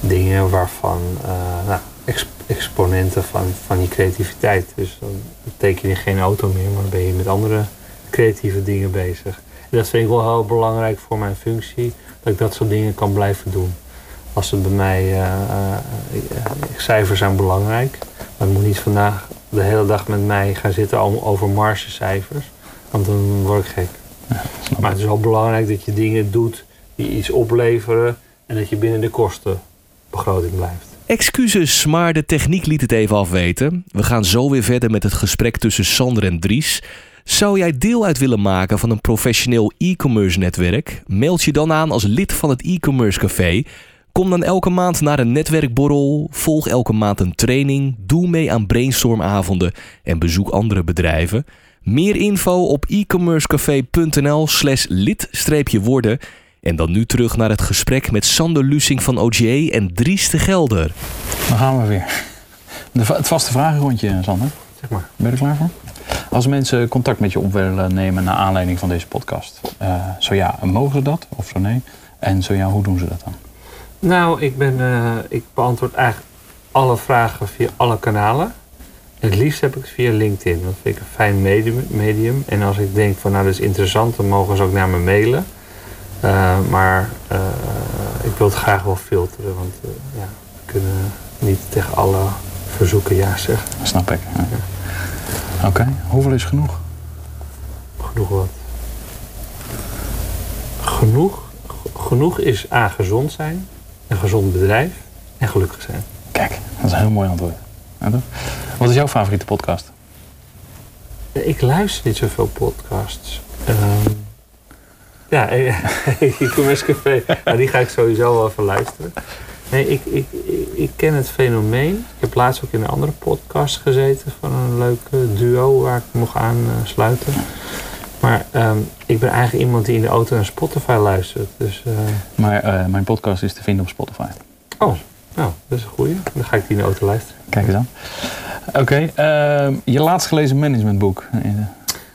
[SPEAKER 3] dingen waarvan uh, nou, exp exponenten van, van die creativiteit. Dus dan teken je geen auto meer, maar dan ben je met andere creatieve dingen bezig. Dat vind ik wel heel belangrijk voor mijn functie, dat ik dat soort dingen kan blijven doen. Als het bij mij, uh, cijfers zijn belangrijk, maar het moet niet vandaag de hele dag met mij gaan zitten over margecijfers, want dan word ik gek. Maar het is wel belangrijk dat je dingen doet die iets opleveren en dat je binnen de kostenbegroting blijft.
[SPEAKER 1] Excuses, maar de techniek liet het even afweten. We gaan zo weer verder met het gesprek tussen Sander en Dries. Zou jij deel uit willen maken van een professioneel e-commerce netwerk? Meld je dan aan als lid van het e-commerce café. Kom dan elke maand naar een netwerkborrel, volg elke maand een training, doe mee aan brainstormavonden en bezoek andere bedrijven. Meer info op e-commercecafé.nl slash lid-worden. En dan nu terug naar het gesprek met Sander Lusing van OGA en Dries de Gelder.
[SPEAKER 2] Dan gaan we weer. De, het vaste vragenrondje, Sander.
[SPEAKER 3] Zeg maar.
[SPEAKER 2] Ben je er klaar voor? Als mensen contact met je op willen nemen naar aanleiding van deze podcast, eh, zo ja, mogen ze dat of zo nee? En zo ja, hoe doen ze dat dan?
[SPEAKER 3] Nou, ik, ben, eh, ik beantwoord eigenlijk alle vragen via alle kanalen. Het liefst heb ik het via LinkedIn. Dat vind ik een fijn medium. medium. En als ik denk van nou, dat is interessant, dan mogen ze ook naar me mailen. Eh, maar eh, ik wil het graag wel filteren, want eh, ja, we kunnen niet tegen alle verzoeken ja zeggen.
[SPEAKER 2] Snap ik. ja. Oké, hoeveel is genoeg?
[SPEAKER 3] Genoeg wat. Genoeg, genoeg is A, gezond zijn, een gezond bedrijf en gelukkig zijn.
[SPEAKER 2] Kijk, dat is een heel mooi antwoord. Ja, toch? Wat is jouw favoriete podcast?
[SPEAKER 3] Ik luister niet zoveel podcasts. Ehm, ja, e-commerce café. Nou, die ga ik sowieso wel even luisteren. Nee, ik, ik, ik, ik ken het fenomeen. Ik heb laatst ook in een andere podcast gezeten van een leuke duo waar ik mocht aansluiten. Maar ehm, ik ben eigenlijk iemand die in de auto naar Spotify luistert. Dus, eh,
[SPEAKER 2] Maar eh, mijn podcast is te vinden op Spotify.
[SPEAKER 3] oh, nou, dat is een goeie. Dan ga ik die in de auto luisteren.
[SPEAKER 2] Kijk eens aan. Oké, ehm, je laatst gelezen managementboek.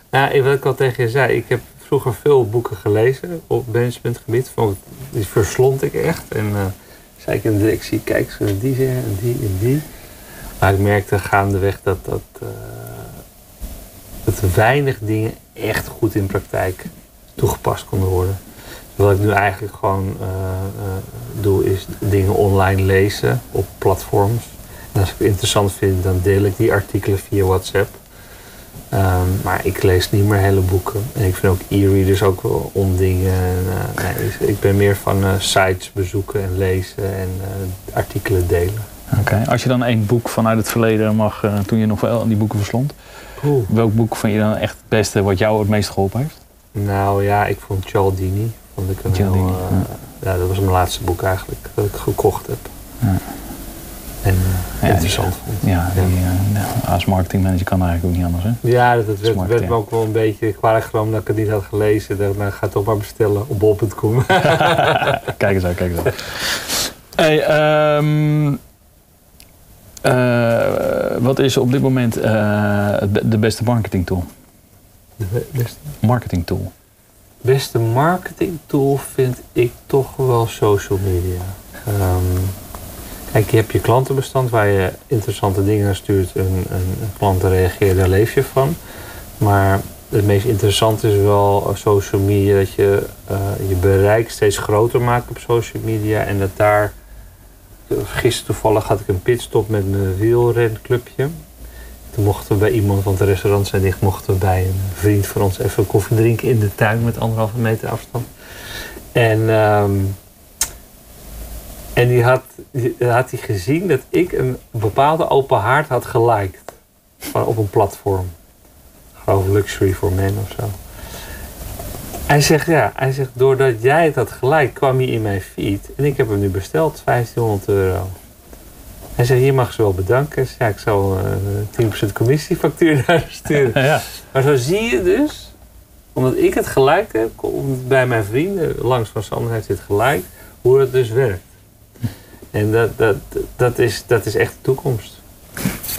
[SPEAKER 3] Nou, wat ik al tegen je zei, ik heb vroeger veel boeken gelezen op managementgebied. Die verslond ik echt. En eh, zei ik in de directie, kijk, ze willen die zeggen en die en die. Maar ik merkte gaandeweg dat, dat, eh, dat weinig dingen echt goed in praktijk toegepast konden worden. Wat ik nu eigenlijk gewoon eh, eh, doe, is dingen online lezen op platforms. En als ik het interessant vind, dan deel ik die artikelen via WhatsApp. Ehm, maar ik lees niet meer hele boeken. En ik vind ook e-readers ook wel ondingen. En, eh, nee, dus ik ben meer van sites bezoeken en lezen en artikelen delen.
[SPEAKER 2] Oké, als je dan één boek vanuit het verleden mag, toen je nog wel die boeken verslond.
[SPEAKER 3] Oeh.
[SPEAKER 2] Welk boek vind je dan echt het beste wat jou het meest geholpen heeft?
[SPEAKER 3] Nou ja, ik vond Cialdini. Vond ik
[SPEAKER 2] Cialdini,
[SPEAKER 3] heel, eh, ja. dat was mijn laatste boek eigenlijk dat ik gekocht heb.
[SPEAKER 2] Ja.
[SPEAKER 3] En eh,
[SPEAKER 2] Ja,
[SPEAKER 3] interessant vond.
[SPEAKER 2] Ja, die, eh, als marketingmanager kan eigenlijk ook niet anders. Hè?
[SPEAKER 3] Ja, dat, dat werd,
[SPEAKER 2] Smart,
[SPEAKER 3] werd
[SPEAKER 2] ja.
[SPEAKER 3] me ook wel een beetje kwalijk genomen dat ik het niet had gelezen. Dat, nou, ga toch maar bestellen op bol.com.
[SPEAKER 2] kijk eens uit, kijk eens uit. Hey, ehm, eh, wat is op dit moment eh, de beste marketing tool?
[SPEAKER 3] De beste,
[SPEAKER 2] Marketing tool.
[SPEAKER 3] Beste marketing tool vind ik toch wel social media. Ehm, kijk, je hebt je klantenbestand waar je interessante dingen naar stuurt. Een, een, een klant reageert, daar leef je van. Maar het meest interessante is wel eh, social media. Dat je eh, je bereik steeds groter maakt op social media. En dat daar... Gisteren toevallig had ik een pitstop met mijn wielrenclubje. Toen mochten we bij iemand, want de restaurants zijn dicht, mochten we bij een vriend van ons even koffie drinken in de tuin met anderhalve meter afstand. En, ehm, en die had, die, had hij gezien dat ik een bepaalde open haard had geliked. Op een platform. Geloof Luxury for Men of zo. Hij zegt ja, hij zegt doordat jij het had gelijk kwam hij in mijn feed en ik heb hem nu besteld, 1500 euro. Hij zei, hier mag ze wel bedanken. Ja, ik zal eh 10% commissiefactuur naar sturen.
[SPEAKER 2] ja.
[SPEAKER 3] Maar zo zie je dus, omdat ik het gelijk heb, bij mijn vrienden, langs van Sander heeft dit gelijk, hoe het dus werkt. En dat, dat, dat, is, dat is echt de toekomst.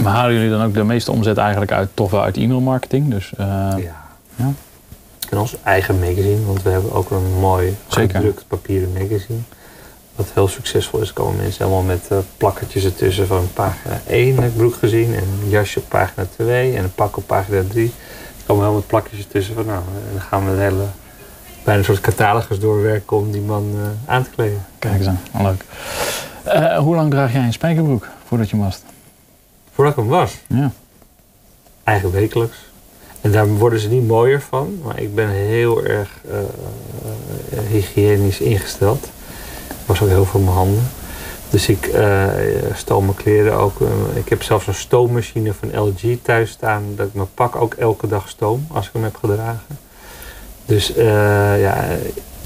[SPEAKER 2] Maar halen jullie dan ook de meeste omzet eigenlijk uit, toch wel uit e-mail marketing? Dus, eh,
[SPEAKER 3] Ja.
[SPEAKER 2] ja.
[SPEAKER 3] En ons eigen magazine, want we hebben ook een mooi gedrukt papieren magazine. Wat heel succesvol is, komen mensen allemaal met eh, plakkertjes ertussen van pagina 1 heb ik broek gezien. En een jasje op pagina 2 en een pak op pagina 3. Er komen helemaal met plakkertjes tussen van nou, en dan gaan we het hele, bijna een soort catalogus doorwerken om die man eh, aan te kleden.
[SPEAKER 2] Kijk eens aan, Wel leuk. Eh, hoe lang draag jij een spijkerbroek voordat je hem wast?
[SPEAKER 3] Voordat ik hem was,
[SPEAKER 2] Ja.
[SPEAKER 3] eigen wekelijks. En daar worden ze niet mooier van, maar ik ben heel erg eh, eh, hygiënisch ingesteld. Was ook heel veel mijn handen. Dus ik eh stoom mijn kleren ook. eh, ik heb zelfs een stoommachine van LG thuis staan. Dat ik mijn pak ook elke dag stoom als ik hem heb gedragen. Dus eh, ja,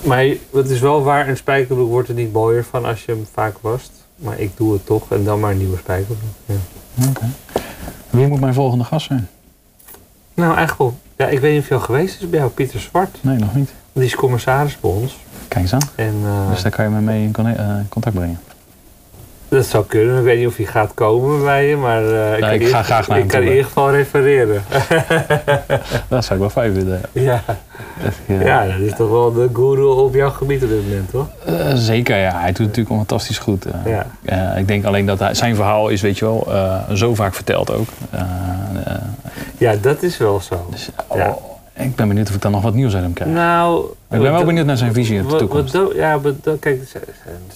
[SPEAKER 3] maar het is wel waar, een spijkerbroek wordt er niet mooier van als je hem vaak wast. Maar ik doe het toch en dan maar een nieuwe spijkerbroek. Ja.
[SPEAKER 2] Wie moet mijn volgende gast zijn?
[SPEAKER 3] Nou, eigenlijk wel. Ja, ik weet niet of je al geweest is bij jou, Pieter Zwart.
[SPEAKER 2] Nee, nog niet.
[SPEAKER 3] Die is commissaris bij ons.
[SPEAKER 2] Kijk eens aan.
[SPEAKER 3] En, eh,
[SPEAKER 2] Dus daar kan je me mee in eh, contact brengen.
[SPEAKER 3] Dat zou kunnen. Ik weet niet of hij gaat komen bij je, maar eh, ik, kan
[SPEAKER 2] ik ga graag naar
[SPEAKER 3] ik kan in ieder geval refereren.
[SPEAKER 2] Dat zou ik wel fijn vinden.
[SPEAKER 3] ja.
[SPEAKER 2] Ja.
[SPEAKER 3] ja, dat is toch wel de guru op jouw gebied op dit moment, toch?
[SPEAKER 2] Zeker, ja. Hij doet het natuurlijk fantastisch goed.
[SPEAKER 3] Ja.
[SPEAKER 2] Ik denk alleen dat hij, zijn verhaal is, weet je wel, zo vaak verteld ook.
[SPEAKER 3] Ja, dat is wel zo.
[SPEAKER 2] dus,
[SPEAKER 3] Ja.
[SPEAKER 2] Ik ben benieuwd of ik dan nog wat nieuws uit hem krijg.
[SPEAKER 3] Nou,
[SPEAKER 2] ik ben wel
[SPEAKER 3] dat-
[SPEAKER 2] benieuwd naar zijn visie op de toekomst.
[SPEAKER 3] wat ja, maar kijk, dat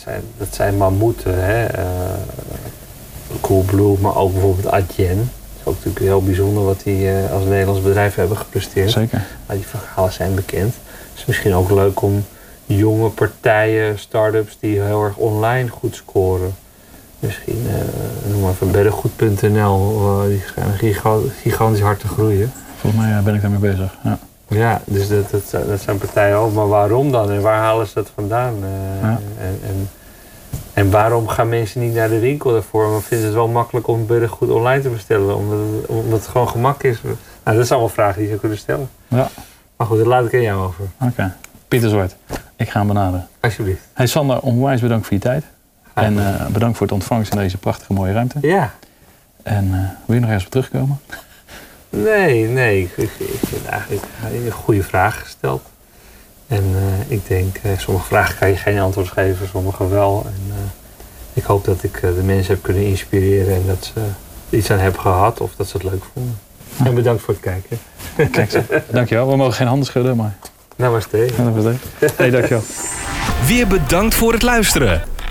[SPEAKER 3] zijn, dat dat mammoeten, hè. Eh, Coolblue, maar ook bijvoorbeeld Adyen. Het is ook natuurlijk heel bijzonder wat die eh, als Nederlands bedrijf hebben gepresteerd.
[SPEAKER 2] Zeker.
[SPEAKER 3] Maar die verhalen zijn bekend. Het is misschien ook leuk om jonge partijen, start-ups die heel erg online goed scoren. Misschien, eh noem maar even beddengoed.nl, die schijnen giga- gigantisch hard te groeien.
[SPEAKER 2] Volgens mij ben ik daarmee bezig. Ja.
[SPEAKER 3] Ja, dus dat, dat, zijn- dat zijn partijen ook. Maar waarom dan? En waar halen ze dat vandaan? Eh,
[SPEAKER 2] Ja.
[SPEAKER 3] en, en, en waarom gaan mensen niet naar de winkel daarvoor? Maar vinden ze het wel makkelijk om beddengoed online te bestellen? Omdat het, omdat het gewoon gemak is? Nou, dat zijn allemaal vragen die je kunnen stellen.
[SPEAKER 2] Ja.
[SPEAKER 3] Maar goed, daar laat ik aan jou over.
[SPEAKER 2] Oké. Pieter Zwart, ik ga hem benaderen.
[SPEAKER 3] Alsjeblieft.
[SPEAKER 2] Hey Sander, onwijs bedankt voor je tijd. En eh, bedankt voor het ontvangst in deze prachtige mooie ruimte.
[SPEAKER 3] Ja.
[SPEAKER 2] En eh, wil je nog ergens op terugkomen?
[SPEAKER 3] Nee, nee. Ik, ik, ik vind eigenlijk een goede vraag gesteld. En eh, ik denk, eh, sommige vragen kan je geen antwoord geven, sommige wel. En eh, ik hoop dat ik eh, de mensen heb kunnen inspireren en dat ze iets aan hebben gehad of dat ze het leuk vonden. En bedankt voor het kijken.
[SPEAKER 2] Kijk zo. Dankjewel. We mogen geen handen schudden, maar...
[SPEAKER 3] Namaste.
[SPEAKER 2] Hey, dankjewel.
[SPEAKER 1] Weer bedankt voor het luisteren.